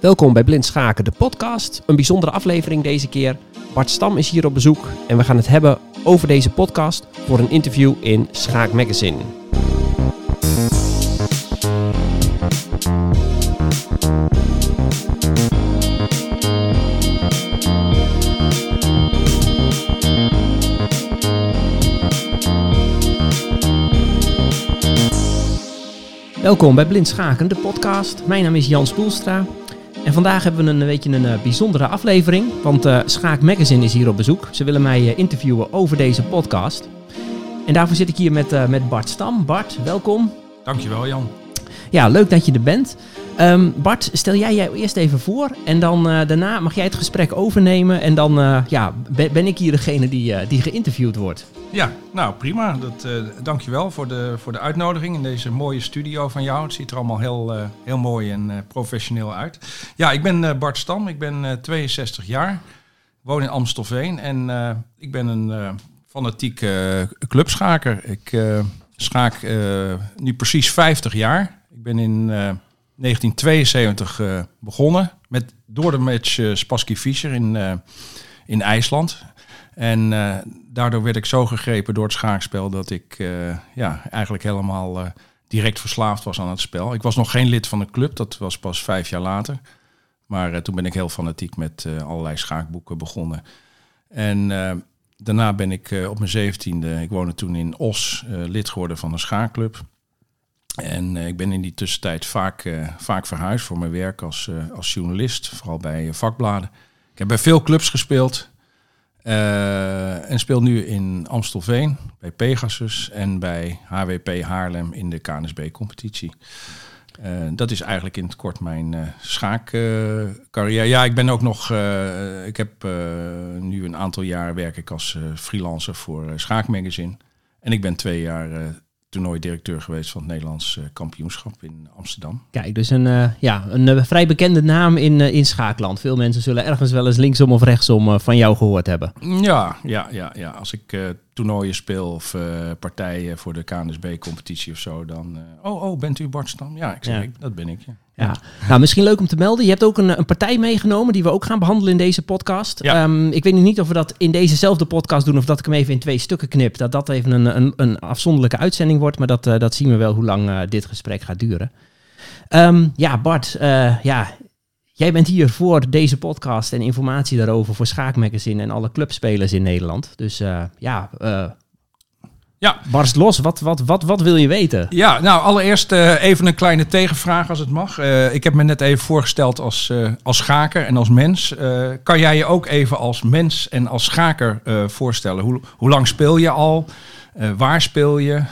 Welkom bij Blind Schaken, de podcast. Een bijzondere aflevering deze keer. Bart Stam is hier op bezoek en we gaan het hebben over deze podcast voor een interview in Schaak Magazine. Welkom bij Blind Schaken, de podcast. Mijn naam is Jan Spoelstra. Vandaag hebben we een, beetje een eh, bijzondere aflevering, want uh, Schaak Magazine is hier op bezoek. Ze willen mij uh, interviewen over deze podcast. En daarvoor zit ik hier met, met Bart Stam. Bart, welkom. Dankjewel Jan. Ja, leuk dat je er bent. Um, Bart, stel jij jij eerst even voor en dan daarna mag jij het gesprek overnemen. En dan ja, ben, ik hier degene die, die geïnterviewd wordt. Ja, nou prima. Dat, dankjewel voor de, voor de uitnodiging in deze mooie studio van jou. Het ziet er allemaal heel, heel mooi en professioneel uit. Ja, ik ben Bart Stam, ik ben 62 jaar, woon in Amstelveen en ik ben een fanatieke clubschaker. Ik schaak nu precies 50 jaar. Ik ben in 1972 begonnen met, door de match Spassky Fischer in, in IJsland. En uh, daardoor werd ik zo gegrepen door het schaakspel dat ik uh, ja, eigenlijk helemaal uh, direct verslaafd was aan het spel. Ik was nog geen lid van de club, dat was pas vijf jaar later. Maar toen ben ik heel fanatiek met allerlei schaakboeken begonnen. En daarna ben ik op mijn zeventiende, ik woonde toen in Os, lid geworden van een schaakclub. En ik ben in die tussentijd vaak, vaak verhuisd voor mijn werk als, als journalist, vooral bij vakbladen. Ik heb bij veel clubs gespeeld. En speelt nu in Amstelveen bij Pegasus en bij HWP Haarlem in de KNSB-competitie. Dat is eigenlijk in het kort mijn schaakcarrière. ja, ik ben ook nog. ik heb nu een aantal jaar werk ik als freelancer voor Schaakmagazine. En ik ben twee jaar toernooidirecteur geweest van het Nederlands eh, kampioenschap in Amsterdam. Kijk, dus een, uh, ja, een uh, vrij bekende naam in, in schaakland. Veel mensen zullen ergens wel eens linksom of rechtsom van jou gehoord hebben. Ja, ja, ja, ja. als ik toernooien speel of partijen voor de KNSB-competitie of zo, dan... oh, oh, bent u Bart Stam? Ja, ik zeg, Ik, dat ben ik, ja. Ja. Nou, misschien leuk om te melden. Je hebt ook een, een partij meegenomen die we ook gaan behandelen in deze podcast. Ja. Um, ik weet niet of we dat in dezezelfde podcast doen of dat ik hem even in twee stukken knip. Dat dat even een, een, een afzonderlijke uitzending wordt. Maar dat, uh, dat zien we wel hoe lang uh, dit gesprek gaat duren. Um, ja, Bart, uh, ja, jij bent hier voor deze podcast en informatie daarover voor Schaakmagazine en alle clubspelers in Nederland. Dus ja, ja. Barst los, wat, wat, wat, wat wil je weten? Ja, nou allereerst uh, even een kleine tegenvraag als het mag. Uh, ik heb me net even voorgesteld als, uh, als schaker en als mens. kan jij je ook even als mens en als schaker voorstellen? Hoe, hoe lang speel je al? waar speel je?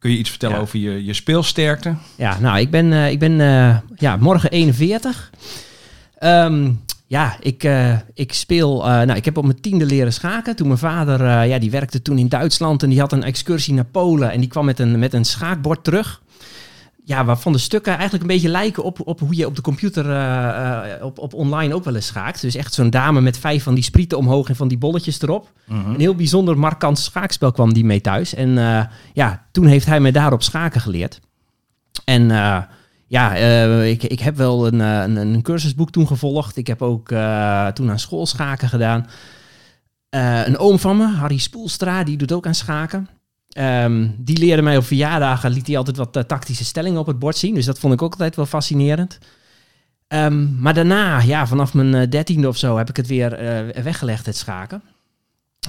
Kun je iets vertellen ja. over je, je speelsterkte? Ja, nou ik ben, ik ben ja, morgen 41. Um, ja, ik, uh, ik speel. Nou, ik heb op mijn tiende leren schaken. Toen mijn vader, ja, die werkte toen in Duitsland en die had een excursie naar Polen. En die kwam met een, met een schaakbord terug. Ja, waarvan de stukken eigenlijk een beetje lijken op, op hoe je op de computer op, op online ook wel eens schaakt. Dus echt zo'n dame met vijf van die sprieten omhoog en van die bolletjes erop. Mhm. Een heel bijzonder markant schaakspel kwam die mee thuis. En ja, toen heeft hij mij daarop schaken geleerd. En ja, ik, ik heb wel een, eh, een, een, cursusboek toen gevolgd. Ik heb ook toen aan school schaken gedaan. Een oom van me, Harry Spoelstra, die doet ook aan schaken. Um, die leerde mij op verjaardagen, liet hij altijd wat tactische stellingen op het bord zien. Dus dat vond ik ook altijd wel fascinerend. Um, maar daarna, ja, vanaf mijn dertiende of zo, heb ik het weer weggelegd, het schaken.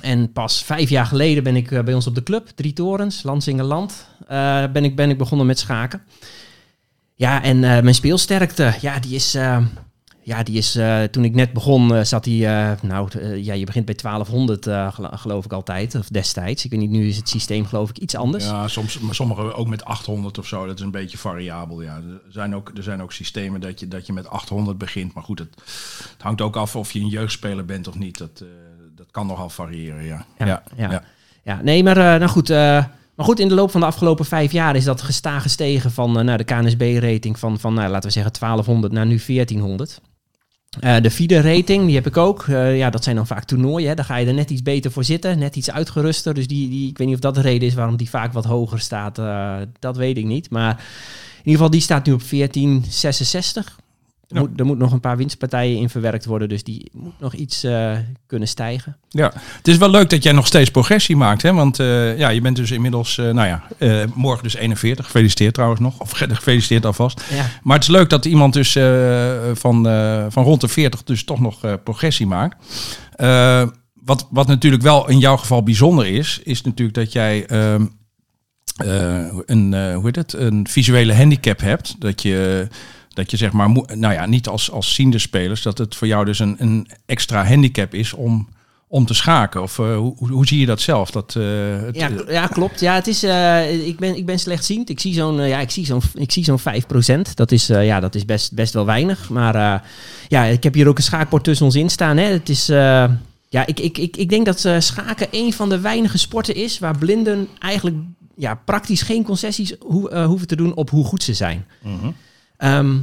En pas vijf jaar geleden ben ik bij ons op de club, Drie Torens, Landsingerland, ben, ik, ben ik begonnen met schaken. Ja, en mijn speelsterkte, ja, die is... Ja, die is, uh, toen ik net begon, zat hij, nou, ja, je begint bij 1200 geloof ik altijd, of destijds. Ik weet niet, nu is het systeem geloof ik iets anders. Ja, soms, maar sommige ook met 800 of zo, dat is een beetje variabel, ja. Er zijn ook, er zijn ook systemen dat je, dat je met 800 begint, maar goed, het, het hangt ook af of je een jeugdspeler bent of niet. Dat, dat kan nogal variëren, ja. Ja, ja, ja. ja. nee, maar nou goed... Maar goed, in de loop van de afgelopen vijf jaar is dat gestaag gestegen van uh, de KNSB-rating van, van nou, laten we zeggen 1200 naar nu 1400. Uh, de FIDE-rating, die heb ik ook. Uh, ja, dat zijn dan vaak toernooien. Hè. Daar ga je er net iets beter voor zitten, net iets uitgeruster. Dus die, die, ik weet niet of dat de reden is waarom die vaak wat hoger staat. Uh, dat weet ik niet. Maar in ieder geval, die staat nu op 1466. Er, moet, er moet nog een paar winstpartijen in verwerkt worden, dus die moet nog iets uh, kunnen stijgen. Ja, het is wel leuk dat jij nog steeds progressie maakt, hè? Want uh, ja, je bent dus inmiddels, uh, nou ja, morgen dus 41. Gefeliciteerd trouwens nog, of gefeliciteerd alvast. Ja. Maar het is leuk dat iemand dus van, van rond de 40 dus toch nog progressie maakt. wat, wat natuurlijk wel in jouw geval bijzonder is, is natuurlijk dat jij ehm, een, hoe heet het, een visuele handicap hebt. Dat je dat je zeg maar, nou ja, niet als, als ziende spelers, dat het voor jou dus een, een extra handicap is om, om te schaken. Of uh, hoe, hoe zie je dat zelf? Dat, uh, het, ja, ja, klopt. Ja, het is, uh, ik, ben, ik ben slechtziend. Ik zie zo'n ja, ik zie zo'n ik zie zo'n 5%. Dat is, ja, dat is best, best wel weinig. Maar ja, ik heb hier ook een schaakbord tussen ons in staan. Hè. Het is, ja, ik, ik, ik, ik denk dat schaken een van de weinige sporten is waar blinden eigenlijk ja, praktisch geen concessies ho hoeven te doen op hoe goed ze zijn. Mm Ehm,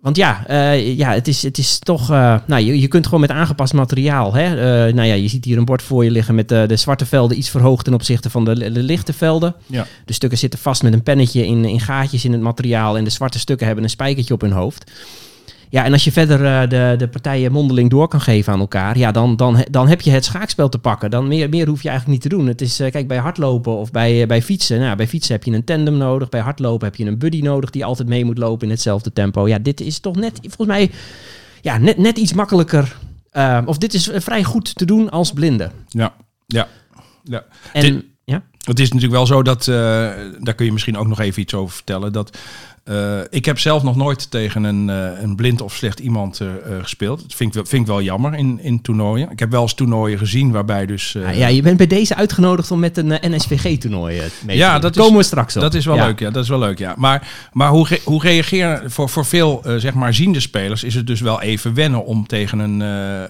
want ja, uh, ja het, is, het is toch. Uh, nou, je, je kunt gewoon met aangepast materiaal. Hè? Uh, nou ja, je ziet hier een bord voor je liggen met de zwarte velden iets verhoogd ten opzichte van de, de lichte velden. Ja. De stukken zitten vast met een pennetje in, in gaatjes in het materiaal. En de zwarte stukken hebben een spijkertje op hun hoofd. Ja, en als je verder uh, de, de partijen mondeling door kan geven aan elkaar, ja, dan, dan, dan heb je het schaakspel te pakken. Dan meer, meer hoef je eigenlijk niet te doen. Het is, uh, kijk, bij hardlopen of bij, uh, bij fietsen. Nou, bij fietsen heb je een tandem nodig. Bij hardlopen heb je een buddy nodig die altijd mee moet lopen in hetzelfde tempo. Ja, dit is toch net, volgens mij, ja, net, net iets makkelijker. of dit is vrij goed te doen als blinde. Ja, ja. ja. En, ja? Het is natuurlijk wel zo dat, daar kun je misschien ook nog even iets over vertellen, dat uh, ik heb zelf nog nooit tegen een, uh, een blind of slecht iemand uh, gespeeld. Dat vind ik, vind ik wel jammer in, in toernooien. Ik heb wel eens toernooien gezien waarbij dus... Ja, ja, je bent bij deze uitgenodigd om met een NSVG-toernooi mee ja, te dat komen we straks op. Dat is wel leuk, ja. Dat is wel leuk, ja. Maar, maar hoe, re hoe reageren... Voor, voor veel, zeg maar, ziende spelers is het dus wel even wennen om tegen een,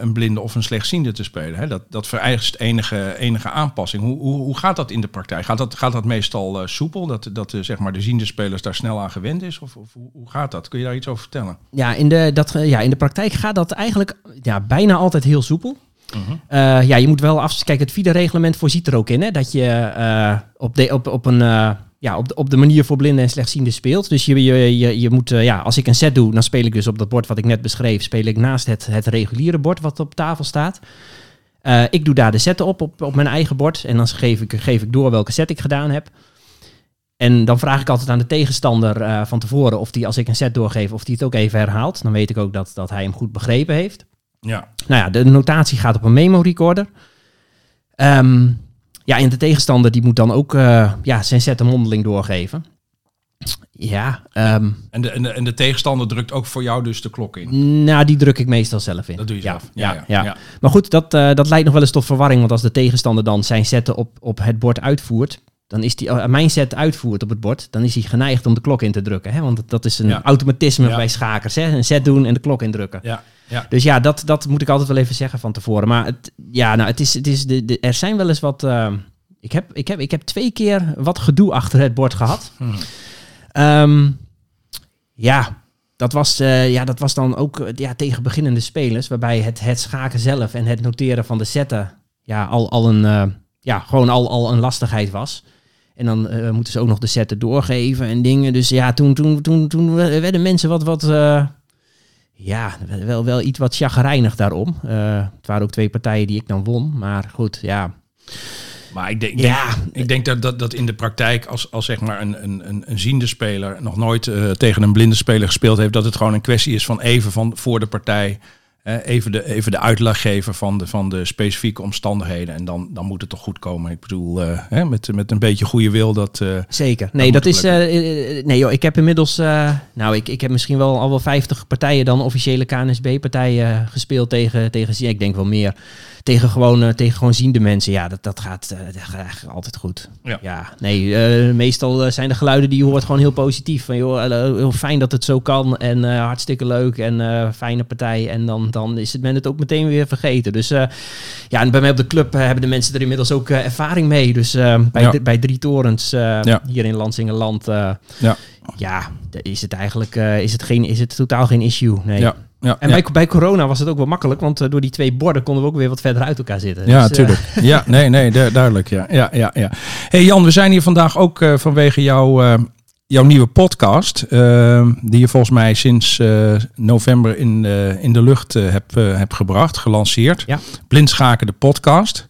een blinde of een slechtziende te spelen. Hè? Dat, dat vereist enige, enige aanpassing. Hoe, hoe, hoe gaat dat in de praktijk? Gaat dat, gaat dat meestal soepel? Dat, dat zeg maar, de ziende spelers daar snel aan gewend is? Of, of hoe gaat dat? Kun je daar iets over vertellen? Ja, in de, dat, ja, in de praktijk gaat dat eigenlijk ja, bijna altijd heel soepel. Uh ja, je moet wel af. Kijk, het FIDE-reglement voorziet er ook in hè, dat je uh, op, de, op, op, een, uh, ja, op, de, op de manier voor blinden en slechtzienden speelt. Dus je, je, je, je moet, ja, als ik een set doe, dan speel ik dus op dat bord wat ik net beschreef, speel ik naast het, het reguliere bord wat op tafel staat. ik doe daar de setten op, op, op mijn eigen bord en dan geef ik, geef ik door welke set ik gedaan heb. En dan vraag ik altijd aan de tegenstander uh, van tevoren of die, als ik een set doorgeef, of die het ook even herhaalt. Dan weet ik ook dat, dat hij hem goed begrepen heeft. Ja. Nou ja, de notatie gaat op een memo recorder. Um, ja, en de tegenstander die moet dan ook uh, ja, zijn set een mondeling doorgeven. Ja. Um, en, de, en, de, en de tegenstander drukt ook voor jou dus de klok in? Nou, die druk ik meestal zelf in. Dat doe je ja, zelf? Ja, ja, ja, ja. Maar goed, dat, uh, dat leidt nog wel eens tot verwarring. Want als de tegenstander dan zijn zetten op, op het bord uitvoert dan is die uh, mijn set uitvoert op het bord, dan is hij geneigd om de klok in te drukken. Hè? Want dat is een automatisme bij schakers. Hè? Een set doen en de klok indrukken. Ja. Ja. Dus ja, dat, dat moet ik altijd wel even zeggen van tevoren. Maar het, ja, nou, het is, het is de, de, er zijn wel eens wat. Uh, ik, heb, ik, heb, ik heb twee keer wat gedoe achter het bord gehad. Hmm. Um, ja, dat was, uh, ja, dat was dan ook ja, tegen beginnende spelers, waarbij het, het schaken zelf en het noteren van de zetten ja, al, al een, uh, ja, gewoon al, al een lastigheid was. En dan uh, moeten ze ook nog de setten doorgeven en dingen. Dus ja, toen, toen, toen, toen werden mensen wat, wat uh, ja, wel, wel iets wat chagrijnig daarom. Uh, het waren ook twee partijen die ik dan won. Maar goed, ja. Maar ik denk, ja. ik denk dat, dat, dat in de praktijk, als, als zeg maar een, een, een ziende speler nog nooit tegen een blinde speler gespeeld heeft, dat het gewoon een kwestie is van even van voor de partij even, de, even de uitleg geven van de, van de specifieke omstandigheden. En dan, dan moet het toch goed komen. Ik bedoel, uh, hè, met, met een beetje goede wil. Dat, uh, Zeker. Nee, dat, is. Uh, nee, joh, ik heb inmiddels. nou, ik, ik heb misschien wel al wel 50 partijen dan officiële KNSB-partijen gespeeld tegen, tegen. Ik denk wel meer tegen gewoon, tegen gewoon ziende mensen, ja, dat, dat, gaat, dat gaat eigenlijk altijd goed. Ja, ja nee, meestal zijn de geluiden die je hoort gewoon heel positief. Van, joh, heel fijn dat het zo kan en hartstikke leuk en fijne partij. En dan, dan is het men het ook meteen weer vergeten. Dus ja, en bij mij op de club hebben de mensen er inmiddels ook ervaring mee. Dus bij, ja. bij Drie Torens hier in Lansingerland, ja. ja, is het eigenlijk is het geen, is het totaal geen issue. Nee. Ja. Ja, en Bij, bij corona was het ook wel makkelijk, want uh, door die twee borden konden we ook weer wat verder uit elkaar zitten. Ja, natuurlijk. Dus, uh, ja, nee, nee, duidelijk. Ja, ja, ja, ja. Hey Jan, we zijn hier vandaag ook uh, vanwege jouw jouw nieuwe podcast, eh, die je volgens mij sinds eh, november in, de- in de lucht eh, hebt, eh, hebt gebracht, gelanceerd. Ja. Blindschaken de podcast.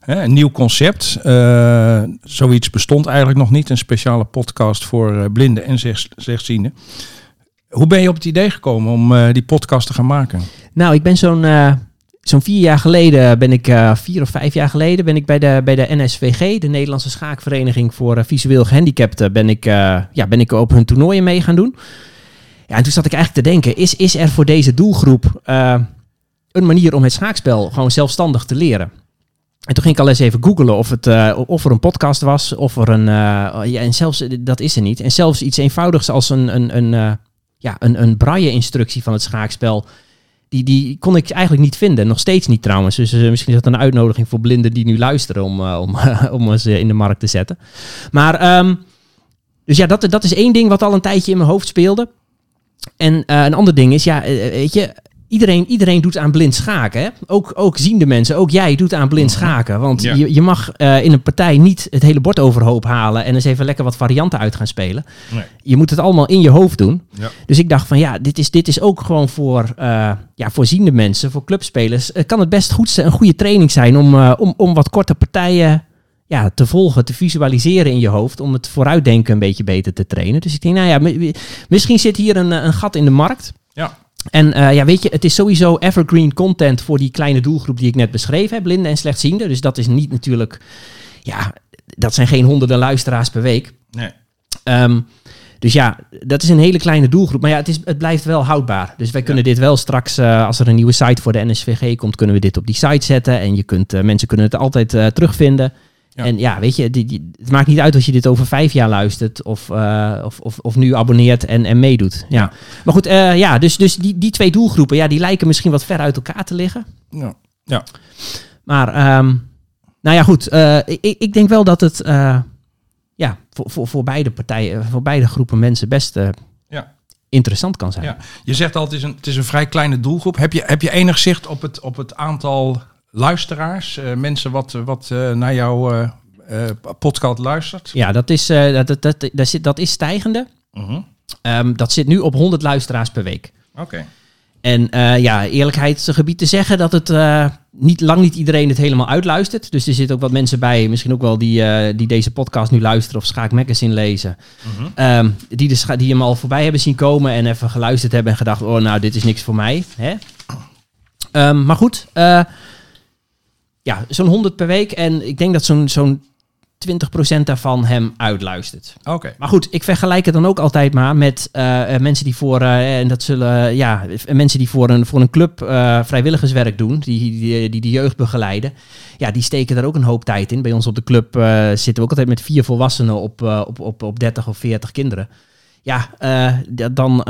Een nieuw concept. Eh, zoiets bestond eigenlijk nog niet. Een speciale podcast voor eh, blinden en slechtzienden. Hoe ben je op het idee gekomen om eh, die podcast te gaan maken? Nou, ik ben zo'n eh, zo'n vier jaar geleden, ben ik, eh, vier of vijf jaar geleden, ben ik bij de, bij de NSVG, de Nederlandse Schaakvereniging voor eh, Visueel Gehandicapten, ben ik, eh, ja, ben ik op hun toernooien mee gaan doen. Ja, en toen zat ik eigenlijk te denken, is, is er voor deze doelgroep een manier om het schaakspel gewoon zelfstandig te leren? En toen ging ik al eens even googlen of, het, of er een podcast was, of er een... ja, en zelfs, dat is er niet. En zelfs iets eenvoudigs als een, een, een, ja, een, een braille-instructie van het schaakspel... Die, die kon ik eigenlijk niet vinden. Nog steeds niet trouwens. Dus eh, misschien is dat een uitnodiging voor blinden die nu luisteren om, eh, om, om eens eh, in de markt te zetten. Maar, ehm, dus ja, dat, dat is één ding wat al een tijdje in mijn hoofd speelde. En een ander ding is, ja, weet je, iedereen, iedereen doet aan blind schaken. Hè? Ook, ook ziende mensen, ook jij doet aan blind schaken. Want Ja. je, je mag eh, in een partij niet het hele bord overhoop halen en eens even lekker wat varianten uit gaan spelen. Nee. Je moet het allemaal in je hoofd doen. Ja. Dus ik dacht van ja, dit is, dit is ook gewoon voor, eh ja, voor ziende mensen, voor clubspelers. kan het best goed een goede training zijn om, eh, om, om wat korte partijen ja, te volgen, te visualiseren in je hoofd. Om het vooruitdenken een beetje beter te trainen. Dus ik denk, nou ja, mi- misschien zit hier een, een gat in de markt. Ja. En eh, ja, weet je, het is sowieso evergreen content voor die kleine doelgroep die ik net beschreven heb, blinden en slechtzienden. Dus dat is niet natuurlijk, ja, dat zijn geen honderden luisteraars per week. Nee. Ehm, dus ja, dat is een hele kleine doelgroep. Maar ja, het, is, het blijft wel houdbaar. Dus wij kunnen dit wel straks, eh, als er een nieuwe site voor de NSVG komt, kunnen we dit op die site zetten. En je kunt, eh, mensen kunnen het altijd terugvinden. Ja. En ja, weet je, die, die- het maakt niet uit als je dit over vijf jaar luistert of, eh, of, of, of nu abonneert en, en meedoet. Ja. Ja. Maar goed, eh, ja, dus, dus die, die twee doelgroepen, ja, die lijken misschien wat ver uit elkaar te liggen. Ja. Maar, ehm, nou ja, goed. eh, ik, ik denk wel dat het eh, ja, voor, voor, voor beide partijen, voor beide groepen mensen best eh, Ja. interessant kan zijn. Ja. Je zegt al, het is een, het is een vrij kleine doelgroep. Heb je, heb je enig zicht op het, op het aantal luisteraars? eh, mensen wat, wat eh, naar jouw eh, eh, podcast luistert? Ja, dat is, eh, dat, dat, dat, dat, zit, dat is stijgende. Mhm. Ehm, dat zit nu op 100 luisteraars per week. Oké. En eh, ja, eerlijkheidsgebied te zeggen dat het eh, niet, lang niet iedereen het helemaal uitluistert. Dus er zitten ook wat mensen bij, misschien ook wel die, eh, die deze podcast nu luisteren of Schaak Magazine lezen. Mhm. Ehm, die, de die hem al voorbij hebben zien komen en even geluisterd hebben en gedacht, oh nou, dit is niks voor mij. Hè? Ehm, maar goed, eh, ja, zo'n 100 per week en ik denk dat zo'n zo'n 20% daarvan hem uitluistert. Oké. Maar goed, ik vergelijk het dan ook altijd maar met eh, eh, mensen die voor, eh, en dat zullen, ja, mensen die voor een, voor een club vrijwilligerswerk doen, die, die, die de jeugd begeleiden. Ja, die steken daar ook een hoop tijd in. Bij ons op de club zitten we ook altijd met vier volwassenen op, op, op, op 30 of 40 kinderen. Ja, da- dan,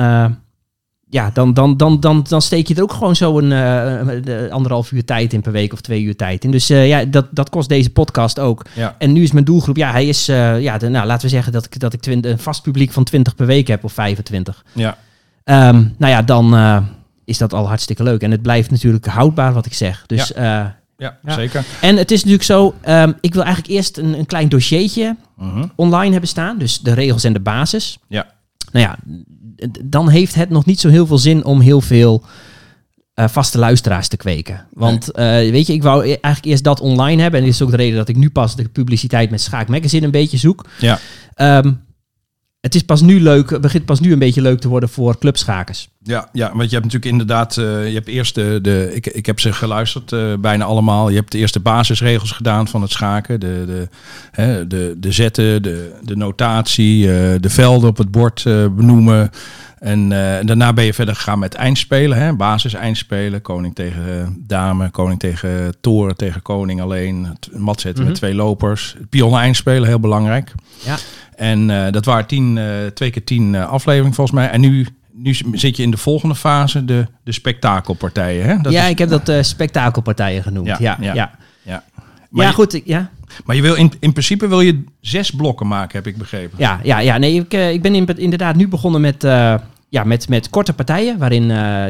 ja dan, dan, dan, dan, dan steek je er ook gewoon zo een eh, anderhalf uur tijd in per week of twee uur tijd in. Dus eh, ja, dat, dat kost deze podcast ook. Ja. En nu is mijn doelgroep, ja, hij is, eh, ja, de, nou, laten we zeggen dat ik, dat ik twin- een vast publiek van 20 per week heb of 25. Ja. Ehm, nou ja, dan is dat al hartstikke leuk. En het blijft natuurlijk houdbaar wat ik zeg. Dus, eh, Ja, Ja. zeker. en het is natuurlijk zo, ehm, ik wil eigenlijk eerst een, een klein dossiertje Mhm. online hebben staan. Dus de regels en de basis. Ja. Nou ja, dan heeft het nog niet zo heel veel zin om heel veel eh, vaste luisteraars te kweken. Want eh, weet je, ik wou e- eigenlijk eerst dat online hebben. En dit is ook de reden dat ik nu pas de publiciteit met Schaak Magazine een beetje zoek. Ja. Ehm, het is pas nu leuk, het begint pas nu een beetje leuk te worden voor clubschakers. Ja, ja, want je hebt natuurlijk inderdaad, eh, je hebt eerst de, de ik, ik heb ze geluisterd, eh, bijna allemaal. Je hebt de eerste basisregels gedaan van het schaken. De, de, hè, de, de zetten, de, de notatie, eh, de velden op het bord benoemen. En daarna ben je verder gegaan met eindspelen, hè, basis eindspelen. Koning tegen dame, koning tegen toren, tegen koning alleen. Mat zetten Mhm. met twee lopers. Pionnen eindspelen, heel belangrijk. Ja. En eh, dat waren tien, eh, twee keer tien eh, afleveringen volgens mij. En nu, nu zit je in de volgende fase, de, de spektakelpartijen. Hè? Dat ja, is- ik heb dat spektakelpartijen genoemd. Ja, Ja, ja, ja. ja. Maar, je, goed. Ja. maar je wil in, in principe wil je zes blokken maken, heb ik begrepen. Ja, ja, ja. Nee, ik, ik ben in- inderdaad nu begonnen met, ja, met, met korte partijen. Waarin,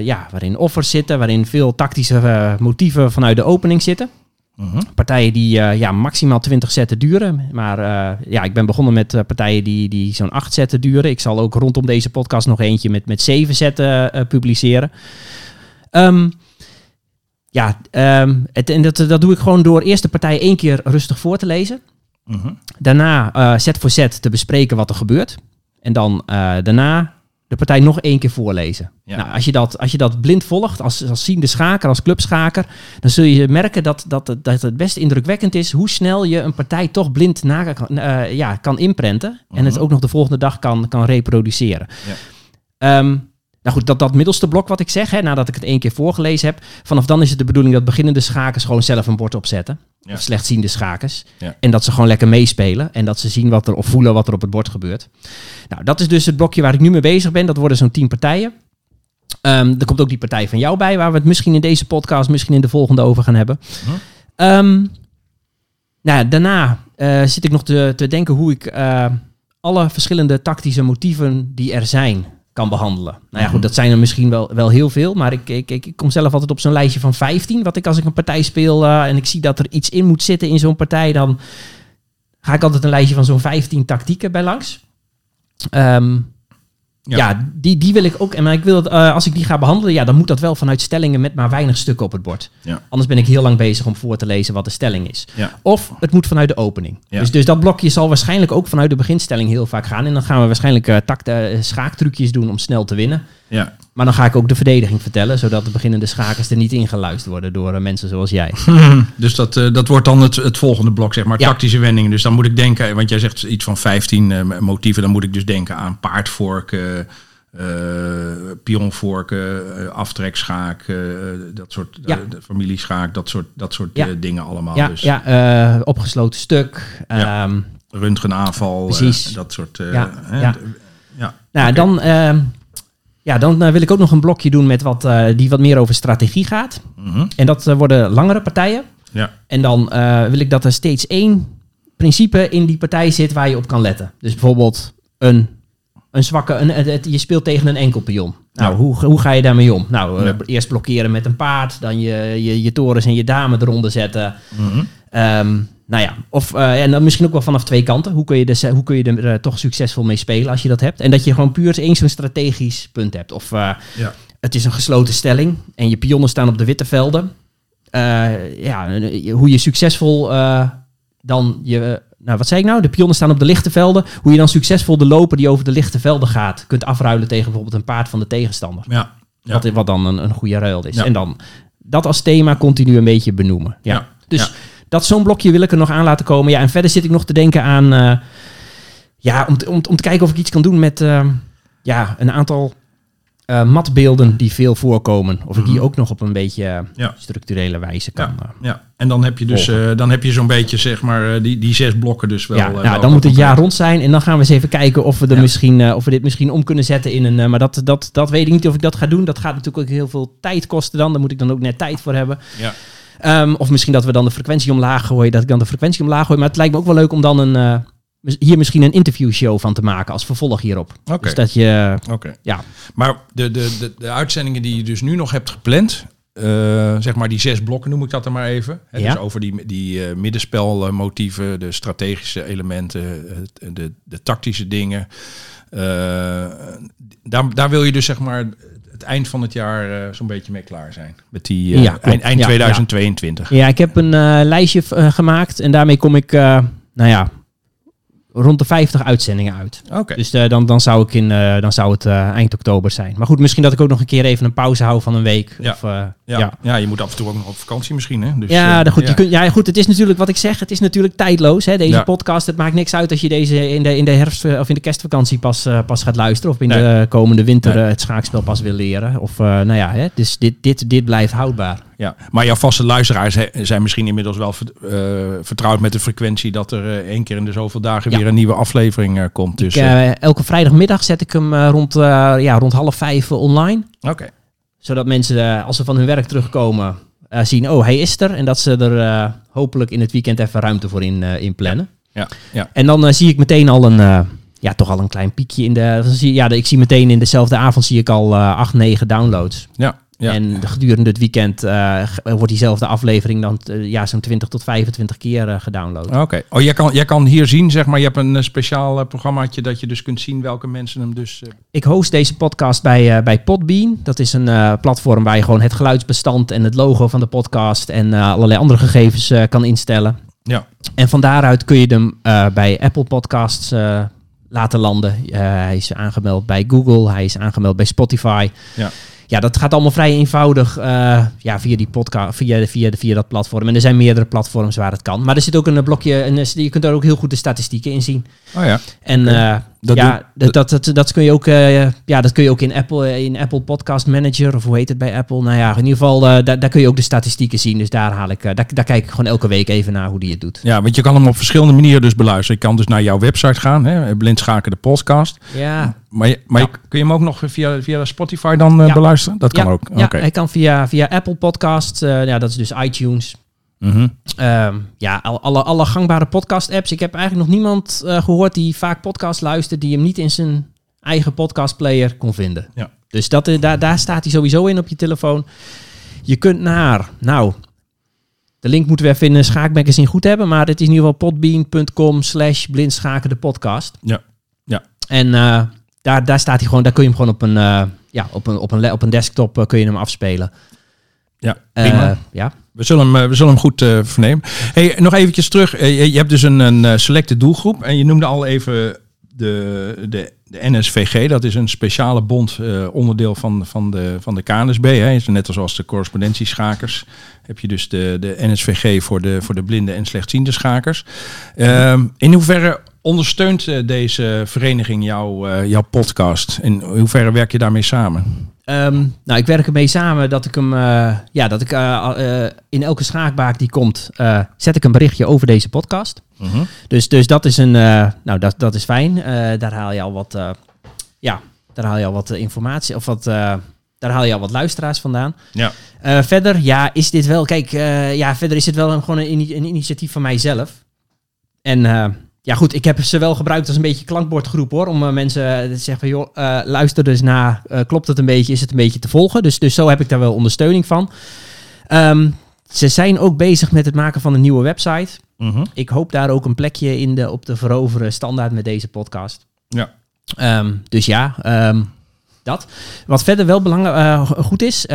ja, waarin offers zitten. Waarin veel tactische motieven vanuit de opening zitten. Mhm. Partijen die eh, ja, maximaal 20 zetten duren. Maar eh, ja, ik ben begonnen met eh, partijen die, die zo'n 8 zetten duren. Ik zal ook rondom deze podcast nog eentje met, met 7 zetten publiceren. Ehm, ja, ehm, het, en dat, dat doe ik gewoon door eerst de partij één keer rustig voor te lezen. Mhm. Daarna zet voor zet te bespreken wat er gebeurt. En dan daarna de partij nog één keer voorlezen. Ja. Nou, als, je dat, als je dat blind volgt, als, als ziende schaker, als clubschaker, dan zul je merken dat, dat, het- dat het best indrukwekkend is hoe snel je een partij toch blind na, kan- eh, ja, kan inprenten. En het Mhm. ook nog de volgende dag kan, kan reproduceren. Ja. Ehm, nou goed, dat, dat middelste blok wat ik zeg, hè, nadat ik het één keer voorgelezen heb, vanaf dan is het de bedoeling dat beginnende schakers gewoon zelf een bord opzetten. Ja. Of slechtziende schakers. Ja. En dat ze gewoon lekker meespelen. En dat ze zien wat er, of voelen wat er op het bord gebeurt. Nou, dat is dus het blokje waar ik nu mee bezig ben. Dat worden zo'n tien partijen. Ehm, er komt ook die partij van jou bij, waar we het misschien in deze podcast, misschien in de volgende over gaan hebben. Mhm. Ehm, nou, daarna eh, zit ik nog te, te denken hoe ik eh, alle verschillende tactische motieven die er zijn kan behandelen. Nou ja, goed, dat zijn er misschien wel, wel heel veel, maar ik, ik, ik, ik kom zelf altijd op zo'n lijstje van 15. Wat ik als ik een partij speel eh, en ik zie dat er iets in moet zitten in zo'n partij, dan ga ik altijd een lijstje van zo'n 15 tactieken bij langs. Ehm, Ja. ja, die, die wil ik ook. En maar ik wil dat, eh, als ik die ga behandelen, ja, dan moet dat wel vanuit stellingen met maar weinig stukken op het bord. Ja. Anders ben ik heel lang bezig om voor te lezen wat de stelling is. Ja. Of het moet vanuit de opening. Dus, dus dat blokje zal waarschijnlijk ook vanuit de beginstelling heel vaak gaan. En dan gaan we waarschijnlijk eh takt, eh, schaaktrucjes doen om snel te winnen. Ja. Maar dan ga ik ook de verdediging vertellen, zodat de beginnende schakers er niet ingeluisterd worden door eh, mensen zoals jij. Dus dat, eh, dat wordt dan het, het volgende blok, zeg maar, Ja. tactische wendingen. Dus dan moet ik denken, want jij zegt iets van 15 eh, motieven, dan moet ik dus denken aan paardvorken, pionvorken, aftrekschaak, dat soort Ja. de familieschaak, dat soort, dat soort Ja. dingen allemaal. Ja, dus ja opgesloten stuk. Ehm, röntgenaanval, Precies. dat soort. Ja, hè, ja. Nou, dan, ja, dan eh, wil ik ook nog een blokje doen met wat, eh, die wat meer over strategie gaat. Mhm. En dat eh, worden langere partijen. Ja. En dan wil ik dat er steeds één principe in die partij zit waar je op kan letten. Dus bijvoorbeeld een, een zwakke, een, het- het- je speelt tegen een enkel pion. Nou, Ja. hoe, hoe ga je daarmee om? Nou, Ja. eerst blokkeren met een paard, dan je, je, je torens en je dame eronder zetten. Mhm. Ehm, nou ja, of, eh, en dan misschien ook wel vanaf twee kanten. Hoe kun je, dus, hoe kun je er eh, toch succesvol mee spelen als je dat hebt? En dat je gewoon puur één zo'n strategisch punt hebt. Of eh, Ja. het is een gesloten stelling en je pionnen staan op de witte velden. Eh, ja, eh, hoe je succesvol eh, dan je... Nou, wat zei ik nou? De pionnen staan op de lichte velden. Hoe je dan succesvol de loper die over de lichte velden gaat... kunt afruilen tegen bijvoorbeeld een paard van de tegenstander. Ja. Ja. Wat, wat dan een, een goede ruil is. Ja. En dan dat als thema continu een beetje benoemen. Ja. Dus Ja. Dat zo'n blokje wil ik er nog aan laten komen. Ja, en verder zit ik nog te denken aan... eh, ja, om, te- om, om te kijken of ik iets kan doen met eh, ja, een aantal eh, matbeelden die veel voorkomen. Of ik die Mhm. ook nog op een beetje Ja. structurele wijze kan... Ja, ja, en dan heb je dus eh, dan heb je zo'n beetje zeg maar die, die zes blokken dus wel. ja, nou, dan moet het jaar rond zijn. En dan gaan we eens even kijken of we, er Ja. misschien, of we dit misschien om kunnen zetten in een... maar dat, dat, dat weet ik niet of ik dat ga doen. Dat gaat natuurlijk ook heel veel tijd kosten dan. Daar moet ik dan ook net tijd voor hebben. Ja. Ehm, of misschien dat we dan de frequentie omlaag gooien. Dat ik dan de frequentie omlaag gooi. Maar het lijkt me ook wel leuk om dan een, eh, hier misschien een interviewshow van te maken. Als vervolg hierop. Dus dat je... Oké. Ja, Maar de, de, de, de uitzendingen die je dus nu nog hebt gepland, eh, zeg maar die zes blokken noem ik dat er maar even. Hè, Ja. Dus over die, die eh, middenspelmotieven, de strategische elementen, de, de tactische dingen. Daar, daar wil je dus zeg maar het eind van het jaar eh, zo'n beetje mee klaar zijn. Met die eh, Ja, eind, eind Ja, 2022. ja ik heb een eh, lijstje gemaakt. En daarmee kom ik, nou ja, rond de 50 uitzendingen uit. Oké. Dus eh, dan, dan, zou ik in, eh, dan zou het eh, eind oktober zijn. Maar goed, misschien dat ik ook nog een keer even een pauze hou van een week. Ja. Of, Ja, ja. ja. je moet af en toe ook nog op vakantie misschien. Hè? Dus, ja, de- goed, ja. Je kunt, ja, goed, het is natuurlijk wat ik zeg. Het is natuurlijk tijdloos. Hè, deze Ja. podcast. Het maakt niks uit als je deze in de, in de herfst of in de kerstvakantie pas, pas gaat luisteren. Of in Nee. de komende winter Nee. het schaakspel pas wil leren. Of nou ja, hè, dus dit, dit, dit blijft houdbaar. Ja, maar jouw vaste luisteraars zijn misschien inmiddels wel eh, vertrouwd met de frequentie dat er eh, één keer in de zoveel dagen Ja. weer een nieuwe aflevering eh, komt. Dus, Ik, elke vrijdagmiddag zet ik hem rond, ja, rond half vijf online. Oké, Zodat mensen, als ze van hun werk terugkomen, zien, oh, hij is er. En dat ze er hopelijk in het weekend even ruimte voor in, in plannen. ja, ja. En dan zie ik meteen al een, ja, toch al een klein piekje in de... Ja, ik zie meteen in dezelfde avond zie ik al 8, 9 downloads. ja, Ja. En de- gedurende het weekend eh, wordt diezelfde aflevering dan eh, ja, zo'n 20 tot 25 keer eh, gedownload. Oké. Oh, jij kan, jij kan hier zien, zeg maar, je hebt een speciaal programmaatje dat je dus kunt zien welke mensen hem dus... Ik host deze podcast bij, bij Podbean. Dat is een platform waar je gewoon het geluidsbestand en het logo van de podcast en allerlei andere gegevens kan instellen. ja. En van daaruit kun je hem bij Apple Podcasts laten landen. Hij is aangemeld bij Google, hij is aangemeld bij Spotify. Ja. Ja, dat gaat allemaal vrij eenvoudig eh, ja, via, die podcast, via, via, via dat platform. En er zijn meerdere platforms waar het kan. Maar er zit ook een blokje, en je kunt daar ook heel goed de statistieken in zien. Oh ja. En Dat ja, dat, dat, dat, dat kun je ook, eh, ja, dat kun je ook in Apple, eh, in Apple Podcast Manager, of hoe heet het bij Apple? Nou ja, in ieder geval, eh, daar, daar kun je ook de statistieken zien. Dus daar, haal ik, daar, daar kijk ik gewoon elke week even naar hoe die het doet. Ja, want je kan hem op verschillende manieren dus beluisteren. Je kan dus naar jouw website gaan, hè, Blind Schaken de podcast. Ja, Maar, je, maar Ja. je- kun je hem ook nog via, via Spotify dan Ja. beluisteren? Dat kan ja, ook. Ja, Oké. hij kan via, via Apple Podcasts, eh, ja, dat is dus iTunes. Mhm. Ehm, ja, al- alle, alle gangbare podcast-apps. Ik heb eigenlijk nog niemand eh, gehoord die vaak podcast luistert, die hem niet in zijn eigen podcastplayer kon vinden. Ja. Dus dat, eh, daar, daar staat hij sowieso in op je telefoon. Je kunt naar, nou, de link moeten we even in schaakmagazine goed hebben, maar het is in ieder geval podbean.com slash blindschaken de podcast. Ja. Ja. En eh, daar, daar staat hij gewoon, daar kun je hem gewoon op een, ja, op een, op een, op een desktop kun je hem afspelen. Ja, prima. ja. We zullen hem, eh, we zullen hem goed eh, vernemen. Hey, nog eventjes terug. Je, hebt dus een, een selecte doelgroep. En je noemde al even de, de, de NSVG. Dat is een speciale bond, onderdeel van, van, de, van de KNSB. Hè. Is Net zoals de correspondentieschakers. Heb je dus de, de NSVG voor de, voor de blinde en slechtziende schakers. Ehm, in hoeverre ondersteunt deze vereniging jouw, eh, jouw podcast? In hoeverre werk je daarmee samen? Ehm, nou, ik werk ermee samen dat ik hem, eh, ja, dat ik eh, eh, in elke schaakbaak die komt, zet ik een berichtje over deze podcast. Dus, dus dat is een, nou, dat, dat is fijn. Daar haal je al wat, ja, daar haal je al wat informatie of wat, daar haal je al wat luisteraars vandaan. Ja. Verder, ja, is dit wel, kijk, ja, verder is het wel een, gewoon een, een initiatief van mijzelf. En ja, goed, ik heb ze wel gebruikt als een beetje klankbordgroep hoor. Om eh, mensen te zeggen van, joh, eh, luister dus naar, eh, klopt het een beetje, is het een beetje te volgen? Dus, dus zo heb ik daar wel ondersteuning van. Ehm, ze zijn ook bezig met het maken van een nieuwe website. Mhm. Ik hoop daar ook een plekje in de, op te veroveren standaard met deze podcast. Ja. Ehm, dus ja, ehm, dat. Wat verder wel belangrijk goed is,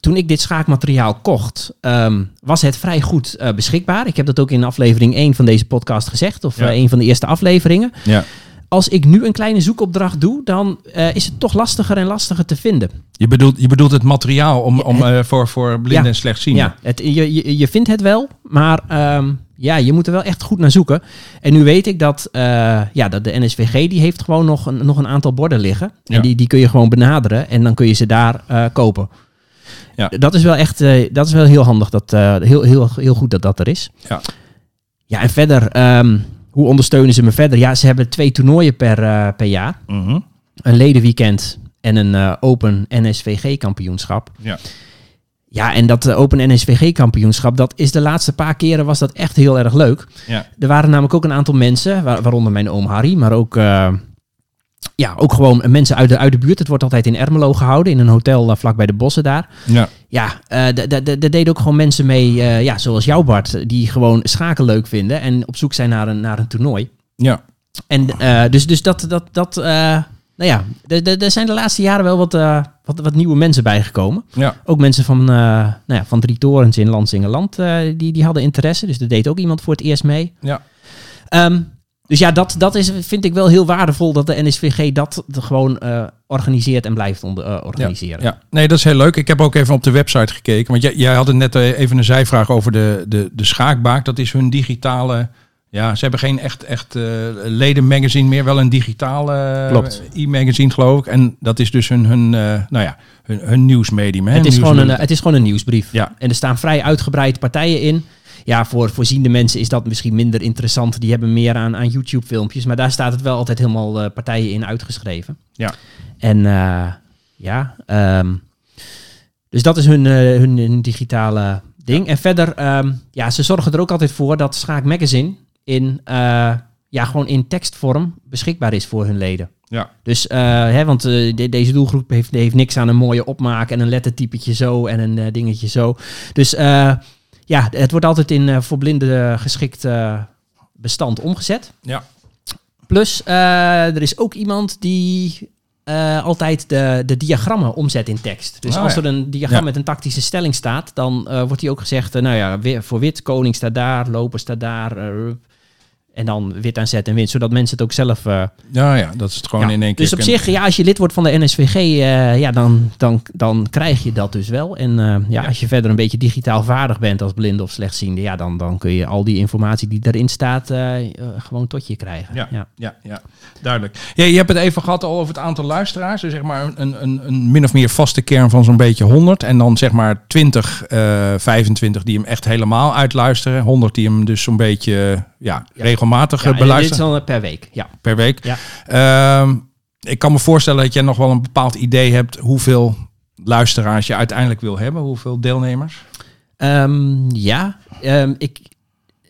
toen ik dit schaakmateriaal kocht, ehm, was het vrij goed eh, beschikbaar. Ik heb dat ook in aflevering 1 van deze podcast gezegd, of Ja. eh, een van de eerste afleveringen. Ja. Als ik nu een kleine zoekopdracht doe, dan eh, is het toch lastiger en lastiger te vinden. Je bedoelt, je bedoelt het materiaal om, om, het- voor, voor blinden Ja. en slechtzienden? Ja, het, je, je, je vindt het wel, maar ehm, ja, je moet er wel echt goed naar zoeken. En nu weet ik dat, ja, dat de NSVG die heeft gewoon nog een, nog een aantal borden liggen. Ja. En die, die kun je gewoon benaderen en dan kun je ze daar kopen. Ja. Dat is wel echt, eh, dat is wel heel handig, dat, eh, heel, heel, heel goed dat dat er is. Ja. Ja, en verder, ehm, hoe ondersteunen ze me verder? Ja, ze hebben twee toernooien per, eh, per jaar. Mhm. Een ledenweekend en een open NSVG-kampioenschap. Ja. Ja, en dat Open NSVG-kampioenschap, dat is de laatste paar keren was dat echt heel erg leuk. Ja. Er waren namelijk ook een aantal mensen, waar- waaronder mijn oom Harry, maar ook, ja, ook gewoon mensen uit de, uit de buurt. Het wordt altijd in Ermelo gehouden, in een hotel uh, vlak bij de bossen daar. Ja. Ja, eh, daar deden ook gewoon mensen mee, eh, ja, zoals jou Bart, die gewoon schaken leuk vinden en op zoek zijn naar een, naar een toernooi. Ja. En eh, dus, dus dat, dat, dat eh, nou ja, er- zijn de laatste jaren wel wat, eh, wat, wat nieuwe mensen bijgekomen. Ja. Ook mensen van, eh, nou ja, van Drie Torens in Landsingeland, eh die, die hadden interesse. Dus er deed ook iemand voor het eerst mee. Ja. Ehm, dus ja, dat, dat is, vind ik wel heel waardevol dat de NSVG dat gewoon eh, organiseert en blijft onder, eh, organiseren. Ja, nee, dat is heel leuk. Ik heb ook even op de website gekeken. Want jij, jij had het net eh, even een zijvraag over de, de, de schaakbaak. Dat is hun digitale... Ja, ze hebben geen echt, echt eh, ledenmagazine meer. Wel een digitale Klopt. e-magazine, geloof ik. En dat is dus hun, hun, eh, nou ja, hun, hun nieuwsmedium. Hè? Het, is gewoon een, het is gewoon een nieuwsbrief. Ja. En er staan vrij uitgebreid partijen in. Ja, voor voorziende mensen is dat misschien minder interessant. Die hebben meer aan, aan YouTube-filmpjes. Maar daar staat het wel altijd helemaal eh, partijen in uitgeschreven. Ja. En eh, ja, ehm, dus dat is hun, eh, hun, hun digitale ding. En verder, ehm, ja, ze zorgen er ook altijd voor dat Schaak Magazine in, ja, gewoon in tekstvorm beschikbaar is voor hun leden. Ja. Dus, eh, hè, want de- deze doelgroep heeft, heeft niks aan een mooie opmaak en een lettertypetje zo en een dingetje zo. Dus eh, ja, het wordt altijd in eh, voor blinden geschikt eh, bestand omgezet. Ja. Plus, eh, er is ook iemand die eh, altijd de, de diagrammen omzet in tekst. Dus Oh, als ja. er een diagram Ja. met een tactische stelling staat, dan eh, wordt die ook gezegd, eh, nou ja, voor wit, koning staat daar, loper staat daar. En dan wit aan zet en wit, zodat mensen het ook zelf eh, Ja, ja, dat is het gewoon ja, in één keer. Dus op kunnen. zich, ja, als je lid wordt van de NSVG, eh, ja, dan, dan, dan krijg je dat dus wel. En eh, ja, Ja. als je verder een beetje digitaal vaardig bent als blinde of slechtziende, ja, dan, dan kun je al die informatie die daarin staat gewoon tot je krijgen. Ja, ja. ja, duidelijk. Ja, je hebt het even gehad al over het aantal luisteraars. Dus zeg maar een, een, een min of meer vaste kern van zo'n beetje 100. En dan zeg maar 20, eh 25 die hem echt helemaal uitluisteren. 100 die hem dus zo'n beetje ja, regelmatig eh, en dit is beluisteren dan eh, per week. Ja. per week. Ja. Ehm, ik kan me voorstellen dat jij nog wel een bepaald idee hebt hoeveel luisteraars je uiteindelijk wil hebben. Hoeveel deelnemers? Ehm, ja, ehm, ik,